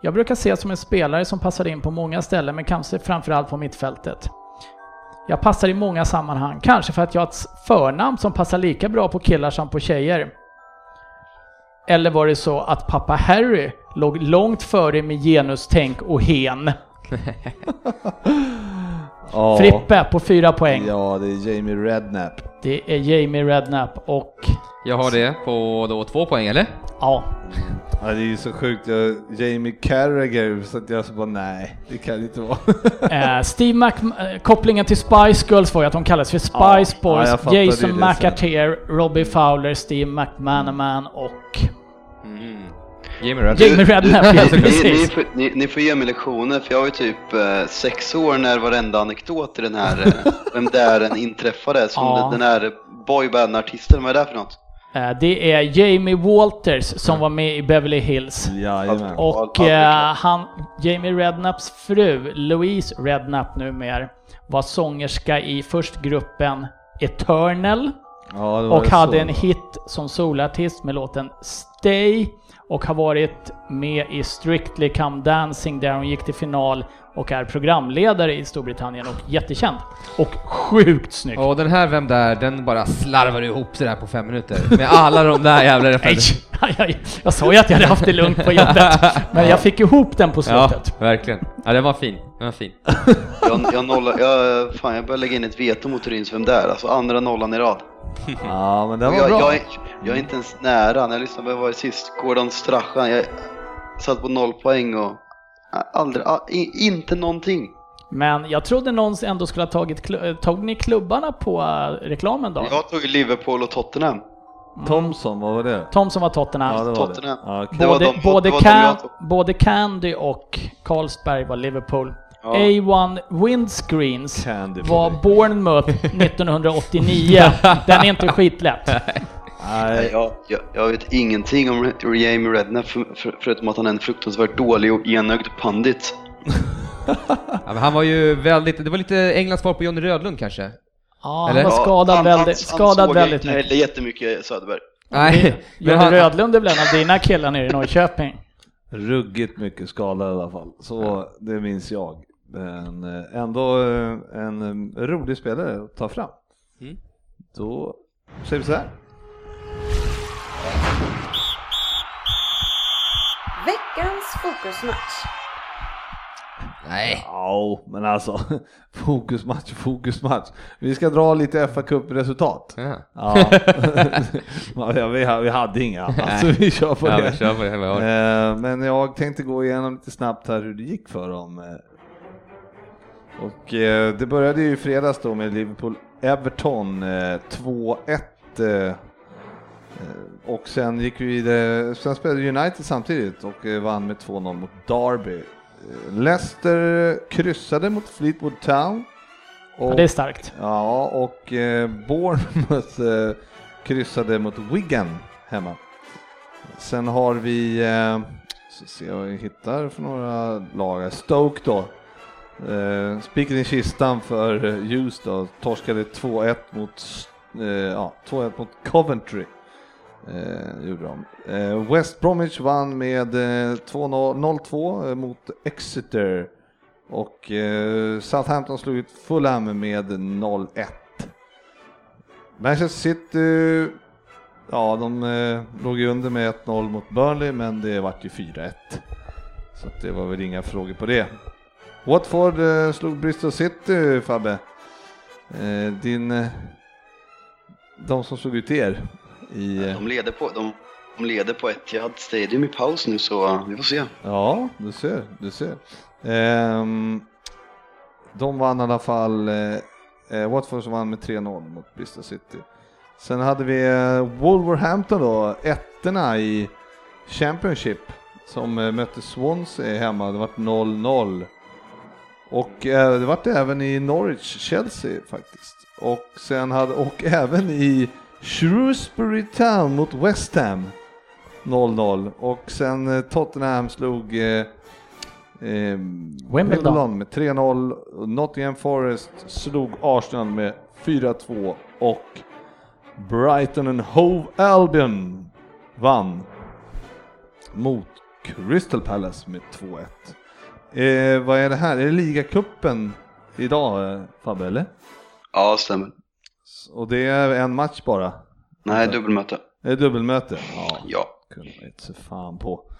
Jag brukar ses som en spelare som passar in på många ställen men kanske framförallt på mittfältet. Jag passar i många sammanhang, kanske för att jag har ett förnamn som passar lika bra på killar som på tjejer. Eller var det så att pappa Harry låg långt före med genustänk och hen? Ja. Frippe på fyra poäng. Ja, det är Jamie Redknapp. Det är Jamie Redknapp och Jag har det på då två poäng, eller? ja, Ja, det är ju så sjukt. Jag, Jamie Carragher, så att jag så bara nej, det kan det inte vara. Eh, Steve Mac... eh, kopplingen till Spice Girls var ju att de kallades för Spice Ja, ja, Boys. fattade Jason det. McAteer, Robbie Fowler, Steve McManaman och... Mm. Jamie Redknapp. Jamie Redknapp, ja ni, ni, får, ni, ni får ge mig lektioner för jag var ju typ eh, sex år när varenda anekdot i den här eh, Vem där inträffade som Ja. den, den här boyband-artisten, vad är det för något? Eh, det är Jamie Walters som var med i Beverly Hills. Och Ja, är eh, han, Jamie Redknapps fru, Louise Redknapp numera, var sångerska i först gruppen Eternal Ja, och det hade så. en hit som solartist med låten Stay och har varit med i Strictly Come Dancing där hon gick till final och är programledare i Storbritannien och jättekänd. Och sjukt snygg. Och den här Vem där, den bara slarvar ihop sådär på fem minuter. Med alla de där jävla Nej, referenserna. jag, jag sa ju att jag hade haft det lugnt på jobbet, men jag fick ihop den på Ja, slutet. verkligen. Ja, den var fin. Den var fin. Jag, jag, nollar, jag, fan, jag börjar lägga in ett veto mot Ryns Vem där? Alltså andra nollan i rad. Ja, men den var jag, bra. jag, är, jag är inte ens nära. När jag lyssnade på vad var det sist? Gordon Strachan. Jag satt på noll poäng och aldrig, a- i, inte någonting. Men jag trodde någon ändå skulle ha tagit, tog ni klubbarna på eh, reklamen då? Jag tog Liverpool och Tottenham. Thomson, vad var det? Tom som var Tottenham. Ja, det var Tottenham. det. Ja, okej. Det var både, de- både, det Can, både Candy och Carlsberg var Liverpool. Ja. A1 Windscreens Candy var. Bournemouth 1989. Den är inte skitlätt. Nej, jag, jag, jag vet ingenting om Jamie Redknapp för, för, förutom att han är en fruktansvärt dålig och enögd pandit. Ja, men han var ju väldigt, det var lite Englands svar på Johnny Rödlund kanske? Ja, Eller? han var skadad han, väldigt, han, skadad han såg väldigt inte mycket. heller jättemycket Söderberg. Nej, men Johnny han, Rödlund är väl en av dina killar nere i Norrköping? ruggigt mycket skadad i alla fall. Så det minns jag. Men eh, ändå eh, en eh, rolig spelare att ta fram. Mm. Då säger vi så här. Veckans fokusmatch. nej. Ja, men alltså fokusmatch, fokusmatch. Vi ska dra lite fa Cup-resultat. Ja. Ja. ja, vi, ha- vi hade inga annat, så vi kör på Ja, det. men kör på det. Eh, Men jag tänkte gå igenom lite snabbt här hur det gick för dem. eh. Och eh, det började ju i fredags då med Liverpool-Everton eh, 2-1. Eh, Och sen gick vi vidare, sen spelade United samtidigt och eh, vann med 2-0 mot Derby. Eh, Leicester kryssade mot Fleetwood Town. Och, Ja, det är starkt. Ja, och eh, Bournemouth eh, kryssade mot Wigan hemma. Sen har vi, eh, så ser vad vi hittar för några lag. Stoke då. Eh, spiken i kistan för Hughes då. Torskade 2-1 mot, eh, ja, 2-1 mot Coventry. Eh, gjorde de. Eh, West Bromwich vann med eh, 2-0 0-2 eh, mot Exeter. Och eh, Southampton slog ut Fulham med 0-1. Manchester City, ja de eh, låg ju under med 1-0 mot Burnley men det vart ju 4-1. Så att det var väl inga frågor på det. Watford eh, slog Bristol City Fabbe. Eh, din, eh, de som slog ut er i, eh, De leder på, de, de leder på Etihad Stadium i paus nu så vi får se. Ja, du ser, du ser. Ehm, de vann i alla fall, eh, eh, Watford som vann med 3-0 mot Bristol City. Sen hade vi eh, Wolverhampton då, ettorna i Championship som eh, mötte Swansea hemma, det vart 0-0. Och eh, det vart även i Norwich, Chelsea faktiskt. Och sen hade, och även i Shrewsbury Town mot West Ham. 0-0 och sen eh, Tottenham slog eh, eh, Wimbledon. med 3-0. Nottingham Forest slog Arsenal med 4-2 och Brighton and Hove Albion vann mot Crystal Palace med 2-1. Eh, vad är det här? Är det ligacupen idag eh, Fabbe eller? Ja, stämmer. Och det är en match bara? Nej, dubbelmöte. Är det dubbelmöte? Ja. Ja. kunde man inte se fan på.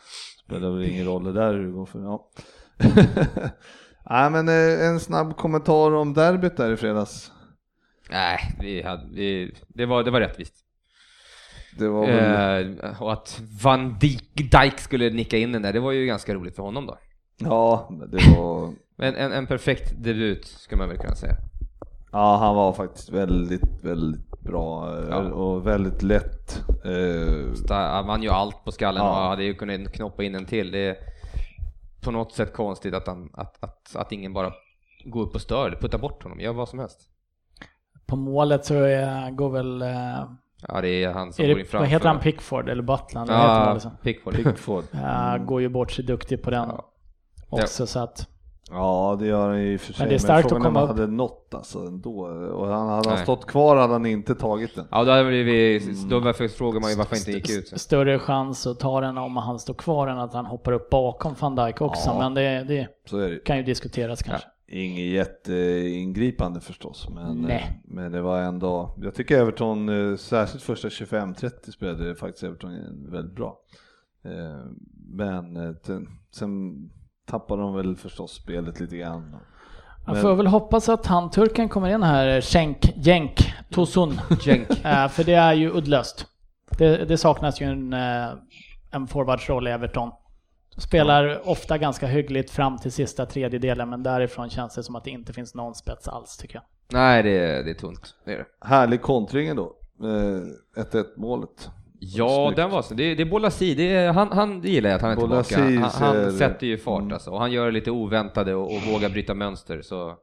Spelar väl ingen roll det där hur det går för, ja. Nej men eh, en snabb kommentar om derbyt där i fredags. Nej, vi hade, vi, det, var, det var rättvist. det var väl... Eh, och att Van Dijk, Dijk skulle nicka in den där, det var ju ganska roligt för honom då. Ja, det var... En, en, en perfekt debut skulle man väl kunna säga. Ja, han var faktiskt väldigt, väldigt bra eh, Ja. och väldigt lätt. Eh, Han vann ju allt på skallen Ja. och hade ju kunnat knoppa in en till. Det är på något sätt konstigt att, han, att, att, att ingen bara går upp och stör eller puttar bort honom, gör vad som helst. På målet så är, går väl... eh, Ja, det är han som Är går in framför. vad heter han? Pickford eller Butland? Vad heter Ja, målet så? Pickford. Pickford. Eh, Går ju bort sig duktig på den Ja. också så att... Ja, det gör han i och för sig. Men det är starkt frågan att om han hade nått alltså ändå. Och han, hade han Nej. stått kvar hade han inte tagit den. Ja, då, hade vi, då varför frågar man ju varför han inte gick ut. st- Större chans att ta den om han står kvar än att han hoppar upp bakom van Dijk också. Ja. Men det, det Så är det. kan ju diskuteras kanske. Inget jätteingripande förstås, men, Nej. men det var ändå, jag tycker Everton, eh, särskilt första 25-30 spelade faktiskt Everton väldigt bra. Eh, Men eh, sen- sen tappade de väl förstås spelet lite grann. Jag Men- får väl hoppas att han turken kommer in här, Schenk, Jenk, Tosun. Jenk. Eh, för det är ju uddlöst. Det, det saknas ju en, eh, en forwardsroll i Everton. Spelar ofta ganska hyggligt fram till sista tredjedelen men därifrån känns det som att det inte finns någon spets alls tycker jag. Nej, det är, det är tunt. Det är det. Härlig kontring då, eh, 1-1 målet. Ja, Snyggt. den var så. Det, det är Bolasi, det, är, han, han det gillar jag att han är Bolasi tillbaka. Han, han ser- sätter ju fart Mm. alltså. Och han gör lite oväntade och, och vågar bryta mönster. Så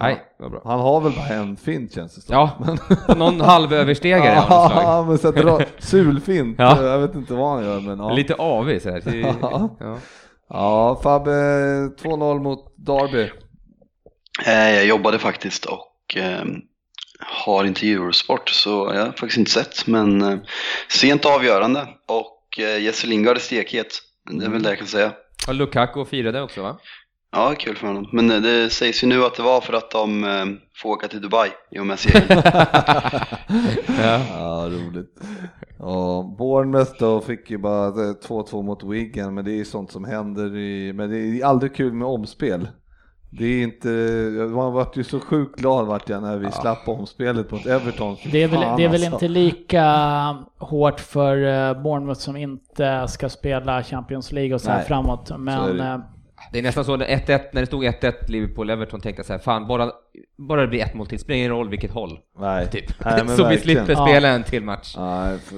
nej, det var bra. Han har väl bara en fint känns det som. Ja, någon halvöverstegare. Ja, men så dra, sulfint. Ja. Jag vet inte vad han gör men ja. Lite avig så här. Det- Ja. Ja. Ja, Fabbe 2-0 mot Derby. Eh, Jag jobbade faktiskt och eh, har inte Eurosport så jag har faktiskt inte sett. Men eh, sent avgörande och eh, Jesse Lingard är stekhet. Det är väl det jag kan säga. Och Lukaku firade också va? Ja, kul för honom. Men eh, det sägs ju nu att det var för att de eh, får åka till Dubai i och med serien. Ja. Ja, roligt. Ja, Bournemouth då fick ju bara eh, 2-2 mot Wigan, men det är ju sånt som händer i, men det är aldrig kul med omspel. Det är inte, man vart ju så sjukt glad vart jag när vi slapp omspelet mot Everton. Det är väl, Fan, det är väl alltså. inte lika hårt för eh, Bournemouth som inte ska spela Champions League och så här Nej, framåt. Men det. eh, Det är nästan så, när 1-1, när det stod 1-1 Liverpool-Everton tänkte jag så här, fan bara, bara det blir ett mål till, spelar ingen roll vilket håll. Nej, Typ. Nej, men så vi slipper Ja. spela en till match. Nej, för,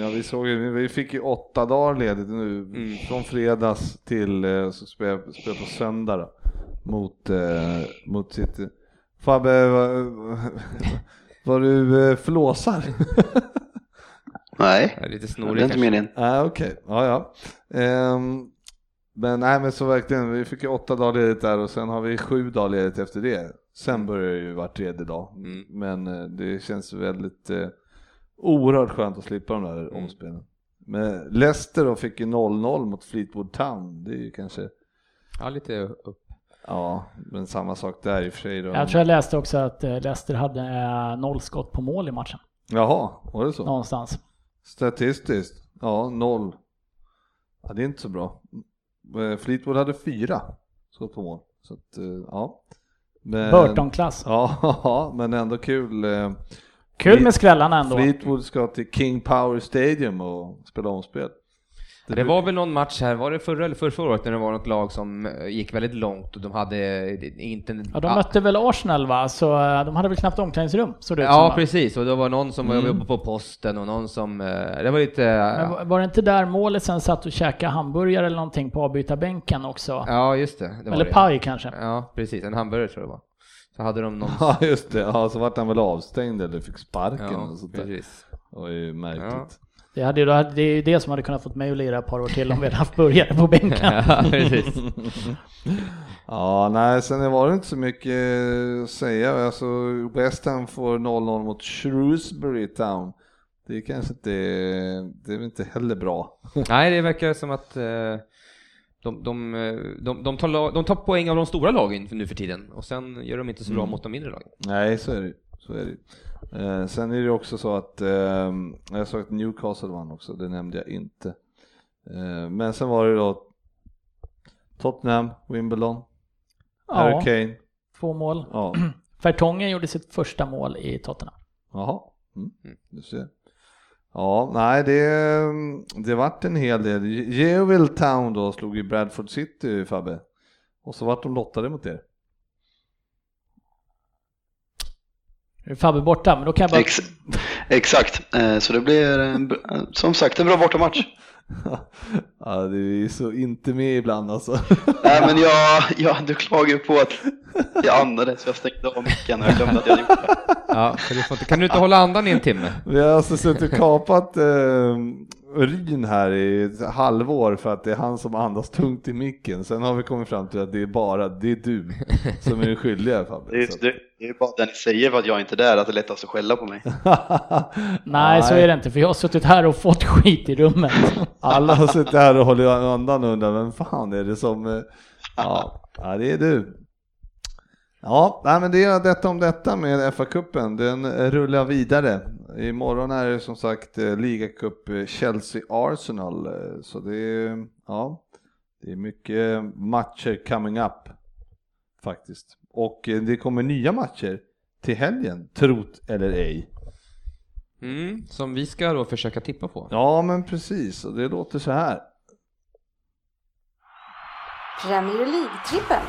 ja, vi såg vi fick ju åtta dagar ledigt nu, Mm. från fredags till, eh, så spelar spel på söndag då, mot, eh, mot City. Fabbe, vad, du eh, flåsar? Nej, Det är lite det snorig är inte meningen. Nej, okej, ja ja. Ehm, men nej men så verkligen, vi fick ju åtta dagar ledigt där och sen har vi sju dagar ledigt efter det. Sen börjar ju var tredje dag. Mm. Men eh, det känns väldigt eh, oerhört skönt att slippa de där Mm. omspelen. Men Leicester då fick ju 0-0 mot Fleetwood Town. Det är ju kanske, Ja, lite upp. Ja, men samma sak där i och för sig då. jag tror jag läste också att eh, Leicester hade eh, noll skott på mål i matchen. Jaha, var det så? Någonstans. Statistiskt, ja, noll. Ja, det är inte så bra. Eh, Fleetwood hade fyra skott på mål. Så att, ja. Men, Burton-klass. Ja, men ändå kul. Kul med skrällarna ändå. Fleetwood ska till King Power Stadium och spela omspel. Det var väl någon match här, var det förra eller förra året när det var något lag som eh, gick väldigt långt och de hade eh, inte... en- Ja, de mötte väl Arsenal va? Så eh, de hade väl knappt omklädningsrum, såg det Ja, precis. Och det var någon som Mm. var uppe på posten och någon som... Det var lite... Men var- var det inte där målet sen satt och käkade hamburgare eller någonting på avbytarbänken också? Ja, just det. det eller det. paj kanske? Ja, precis. En hamburgare tror jag det var. Så hade de någon... Ja, just det. Ja, så vart han väl avstängd eller fick sparken Ja, och sånt där. precis. Det var ju märkligt. Det, hade, ju- det är ju det som hade kunnat fått mig att lira ett par år till om vi hade haft burgare på bänken. Ja, precis. Ja, nej, sen var det inte så mycket att säga. Alltså, West Ham får 0-0 mot Shrewsbury Town. Det är kanske inte, det är inte heller bra. Nej, det verkar som att eh, de, de, de, de, tar, lag- de tar poäng av de stora lagen nu för tiden och sen gör de inte så bra Mm. mot de mindre lagen. Nej, så är det så är det. Eh, sen är det också så att eh, jag såg att Newcastle vann också, det nämnde jag inte. Eh, men sen var det då Tottenham, Wimbledon, Harry Ja, Kane. två mål. Ja, Vertongen gjorde sitt första mål i Tottenham. jaha. Mm. Mm. Du ser. Ja, nej det, det vart en hel del. Yeovil Town då slog ju Bradford City Fabbe. Och så vart de lottade mot er. Nu är Fabbe borta, men då kan jag bara... Ex exakt, Eh, så det blir en, br- som sagt en bra bortamatch. ja, du är så inte med ibland alltså. Nej men jag, jag, du klagar ju på att jag andades så jag stängde av micken och jag glömde att jag gjort det. Ja, för du inte, kan du inte hålla andan i en timme? Vi har alltså suttit och kapat eh, Ryn här i ett halvår för att det är han som andas tungt i micken. Sen har vi kommit fram till att det är bara, det är du som är den skyldiga Fabbe. Det är, det, det är bara det ni säger för att jag inte är där, att det är lättast att skälla på mig. Nej, så är det inte, för jag har suttit här och fått skit i rummet. Alla har suttit här och hållit andan och undrar vem fan är det som... eh, Ja, ja det är du. Ja, nej, men det är detta om detta med FA-cupen. Den rullar vidare. Imorgon är det som sagt eh, ligacup eh, Chelsea-Arsenal. eh, Så det är, ja, det är mycket matcher coming up faktiskt. Och det kommer nya matcher till helgen, trot eller ej. Mm, som vi ska då försöka tippa på. Ja, men precis. Och det låter så här. Premier League-trippen.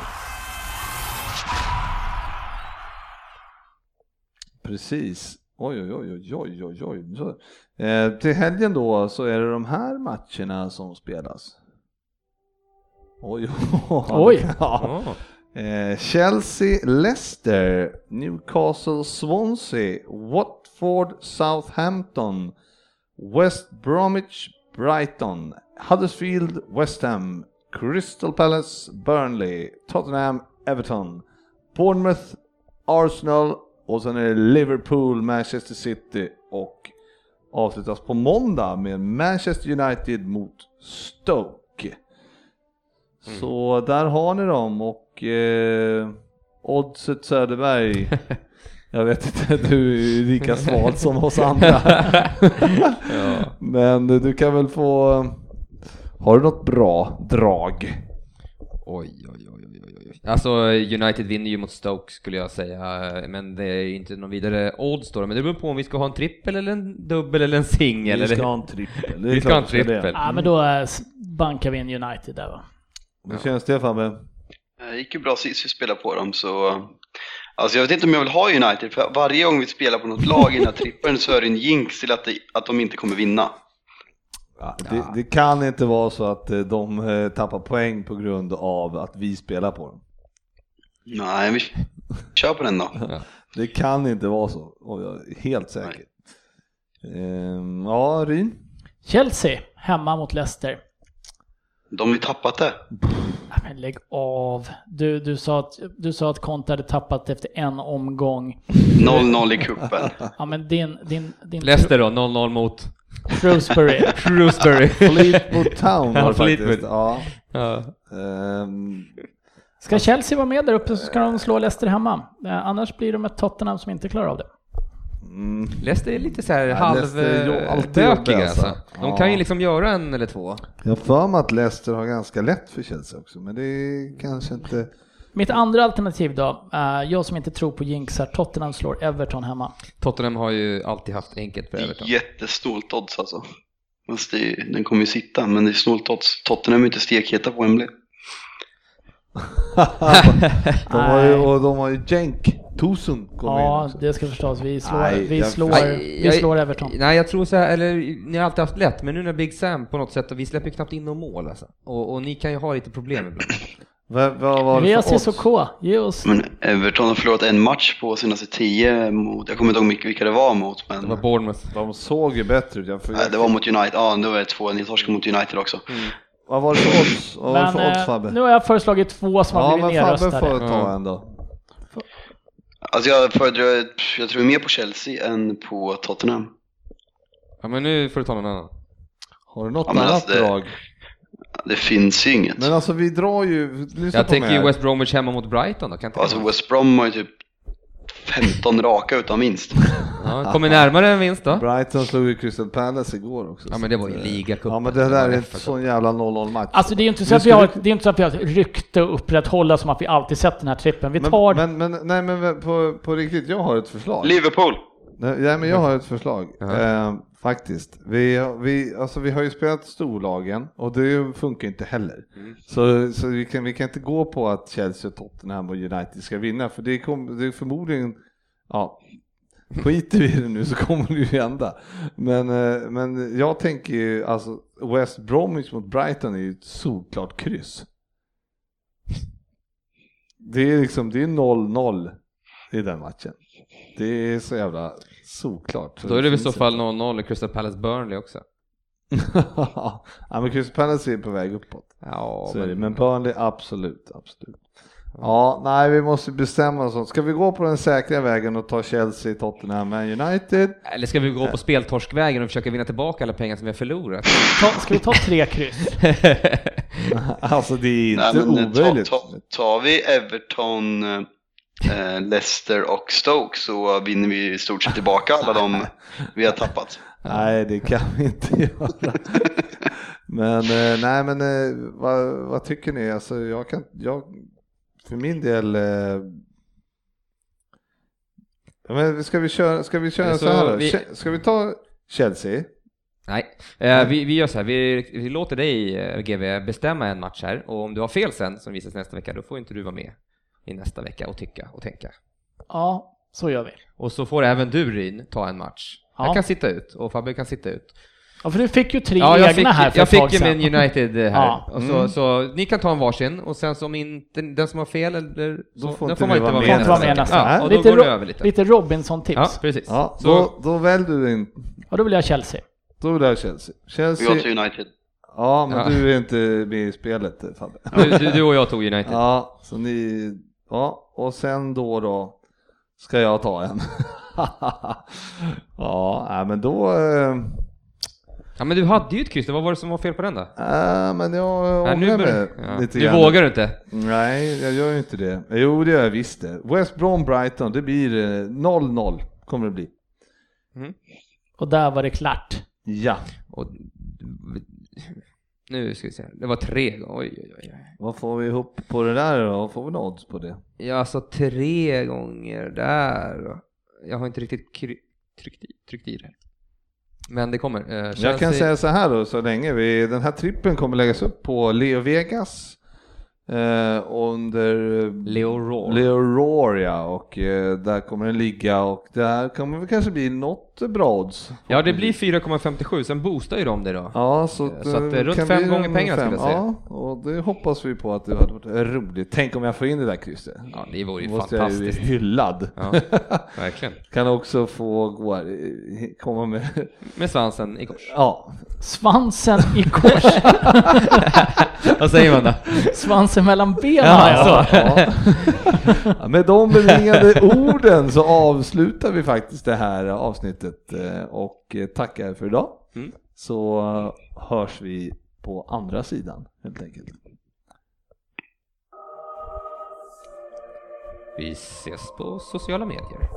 Precis. Oj, oj, oj, oj, oj, oj, oj. Eh, till helgen då så är det de här matcherna som spelas. Oj, Oj. Ja. Ja. Eh, Chelsea, Leicester, Newcastle, Swansea, Watford, Southampton, West Bromwich, Brighton, Huddersfield, West Ham, Crystal Palace, Burnley, Tottenham, Everton, Bournemouth, Arsenal och sen är det Liverpool, Manchester City och avslutas på måndag med Manchester United mot Stoke. Så där har ni dem och eh, Oddset Söderberg. Jag vet inte, du är lika sval som oss andra. Men du kan väl få, har du något bra drag? Oj, oj. Alltså United vinner ju mot Stoke skulle jag säga, men det är inte någon vidare odds då, men det beror på om vi ska ha en trippel eller en dubbel eller en singel. Vi ska eller... ha en trippel. Det är Vi ska ha en trippel. Ja, men då eh, bankar vi in United där va. Hur känns det Fabbe? Det gick ju bra sist vi spelade på dem så Alltså jag vet inte om jag vill ha United för varje gång vi spelar på något lag i den här trippen så är det en jinx till att, det, att de inte kommer vinna. Ja, det, det kan inte vara så att eh, de eh, tappar poäng på grund av att vi spelar på dem. Nej, vi kör på den då. Det kan inte vara så, och jag är helt säker. Ehm, ja, Ryn? Chelsea, hemma mot Leicester. De har ju tappat det. Nej, Men lägg av. Du, du, sa att, du sa att Conte hade tappat efter en omgång. 0-0 i kuppen. Ja men din, din, din Leicester då, 0-0 mot Shrewsbury. Shrewsbury. Fleetwood Town var Ja, det faktiskt. Fleetwood. Ja. ja. Ehm, Ska Chelsea vara med där uppe så ska de slå Leicester hemma. Eh, annars blir de ett Tottenham som inte klarar av det. mm, Leicester är lite så här Ja, halv Leicester är ju eh, alltså. alltså. De Ja. kan ju liksom göra en eller två. jag har för mig att Leicester har ganska lätt för Chelsea också, men det är kanske inte... Mitt andra alternativ då, eh, jag som inte tror på jinxar, Tottenham slår Everton hemma. Tottenham har ju alltid haft enkelt för Everton. Jättesnålt odds alltså. Fast det, den kommer ju sitta, men det är snålt odds. Tottenham är inte stekheta på Wembley. de har ju, och de har ju Jenk in Ja, det ska förstås. Vi slår, Nej, vi jag- slår, Nej, vi jag- slår Everton. Nej, jag tror så här, eller ni har alltid haft lätt, men nu när Big Sam på något sätt, vi släpper ju knappt in några mål alltså. Och, och ni kan ju ha lite problem ibland. Vad, vad var det för odds? Cissoko, ge oss. Men Everton har förlorat en match på senaste tio mot, jag kommer inte ihåg mycket vilka det var mot, men Det var Bournemouth. De såg ju bättre ut. Jag, nej, det var mot United, ja det var det två, ni torskade mot United också. Vad var det för odds? Vad var det för odds eh, Fabbe? nu har jag föreslagit två som har Ja, blivit men Fabbe nerröstade. får ta Ja. en då. Alltså jag föredrar, jag tror mer på Chelsea än på Tottenham. Ja, men nu får du ta någon annan. Har du något Ja, annat alltså det- drag? Det finns ju inget. Men alltså vi drar ju, lyssna Jag på tänker mig ju här. West Bromwich hemma mot Brighton då, kan inte Alltså West Brom har ju typ 15 raka utan vinst. ja, Kommer närmare en vinst då? Brighton slog ju Crystal Palace igår också. Ja men det var ju eh, ligacupen. Ja men det där är en sån jävla 0-0 match. Alltså det är ju inte så att vi har, det är inte så att vi har ett rykte att upprätthålla som att vi alltid sett den här trippen. Vi tar... men, men, nej men på, på riktigt, jag har ett förslag. Liverpool! Nej, men jag har ett förslag. Ja. Eh, Faktiskt. Vi, har- vi, alltså vi har ju spelat storlagen och det funkar inte heller. Mm. Så, så vi, kan, vi kan inte gå på att Chelsea, Tottenham och United ska vinna för det, kom, det är förmodligen, ja, skiter vi i det nu så kommer det ju hända. Men, eh, men jag tänker ju, alltså West Bromwich mot Brighton är ju ett solklart kryss. Det är liksom, det är 0-0 i den matchen. Det är så jävla solklart. Då är det väl i så fall 0-0 i Crystal Palace Burnley också. ja men Crystal Palace är på väg uppåt. Ja, Så är det. Men Burnley absolut, absolut. Ja, nej vi måste bestämma oss. Ska vi gå på den säkra vägen och ta Chelsea, Tottenham, Man United? Eller ska vi gå på speltorskvägen och försöka vinna tillbaka alla pengar som vi har förlorat? Ta, ska vi ta tre kryss? Alltså det är Nej, inte men ta, omöjligt. ta, tar vi Everton, eh, Leicester och Stoke så vinner vi i stort sett tillbaka alla de vi har tappat. Nej, det kan vi inte göra. Men eh, nej, men eh, vad, vad tycker ni? Alltså jag kan, jag, för min del. Eh, men ska vi köra, ska vi köra Så så här då? vi- Ska vi ta Chelsea? Nej, eh, vi, vi gör så här, vi, vi låter dig eh, GV bestämma en match här och om du har fel sen som visas nästa vecka då får inte du vara med i nästa vecka och tycka och tänka. Ja, så gör vi. Och så får även du Ryn ta en match. Ja. Jag kan sitta ut och Fabbe kan sitta ut. Ja, för du fick ju tre Ja, jag egna fick, här för jag ett tag fick ju min United här. Ja. Och så, Mm. så ni kan ta en varsin och sen som inte, den som har fel eller Då så, får den får man inte vara med vara med nästa. Ja, och då lite, går det Ro- över lite. lite Robinson-tips. Ja, Ja. precis. Ja, Så- då, då väljer du in. då vill jag Chelsea. Då är det Chelsea. Och Chelsea. jag till United. Ja, men Ja. du är inte med i spelet Fabbe. Du, du och jag tog United. Ja, så ni, ja, och sen då då ska jag ta en. ja, men då, äh, Ja men du hade ju ett kryss, vad var det som var fel på den då? äh, men jag ångrar bör- mig ja. lite Nu grann. vågar du inte? Nej, jag gör ju inte det. Jo, det gör jag visst det. West Brom Brighton, det blir eh, 0-0 kommer det bli. Och där var det klart. Ja, Och, nu ska vi se, det var tre gånger, oj oj oj. vad får vi ihop på det där då? Får vi något odds på det? Ja alltså tre gånger där. Jag har inte riktigt tryckt, i, tryckt i det här. Men det kommer. Eh, Jag kan Chelsea- säga så här då, så länge vi, den här trippen kommer läggas upp på Leo Vegas eh, under Leo Raw. Leo Roar ja, och eh, där kommer den ligga och där kommer det kanske bli något bra odds. Ja det blir 4,57, sen boostar ju de det då. Ja, så, Så att det är runt fem gånger en pengarna fem. skulle jag säga. Ja, och det hoppas vi på att det hade varit roligt. Tänk om jag får in det där krysset. Ja det vore ju Då måste jag ju bli hyllad. Ja, verkligen. kan också få gå, här, komma med, Med svansen i kors. ja, Svansen i kors. Vad säger man då? Svansen mellan benen. Ja, så. Ja. Ja, Med de bevingade orden så avslutar vi faktiskt det här avsnittet eh, och eh, tackar för idag. Mm. Så eh, hörs vi på andra sidan helt enkelt. Vi ses på sociala medier.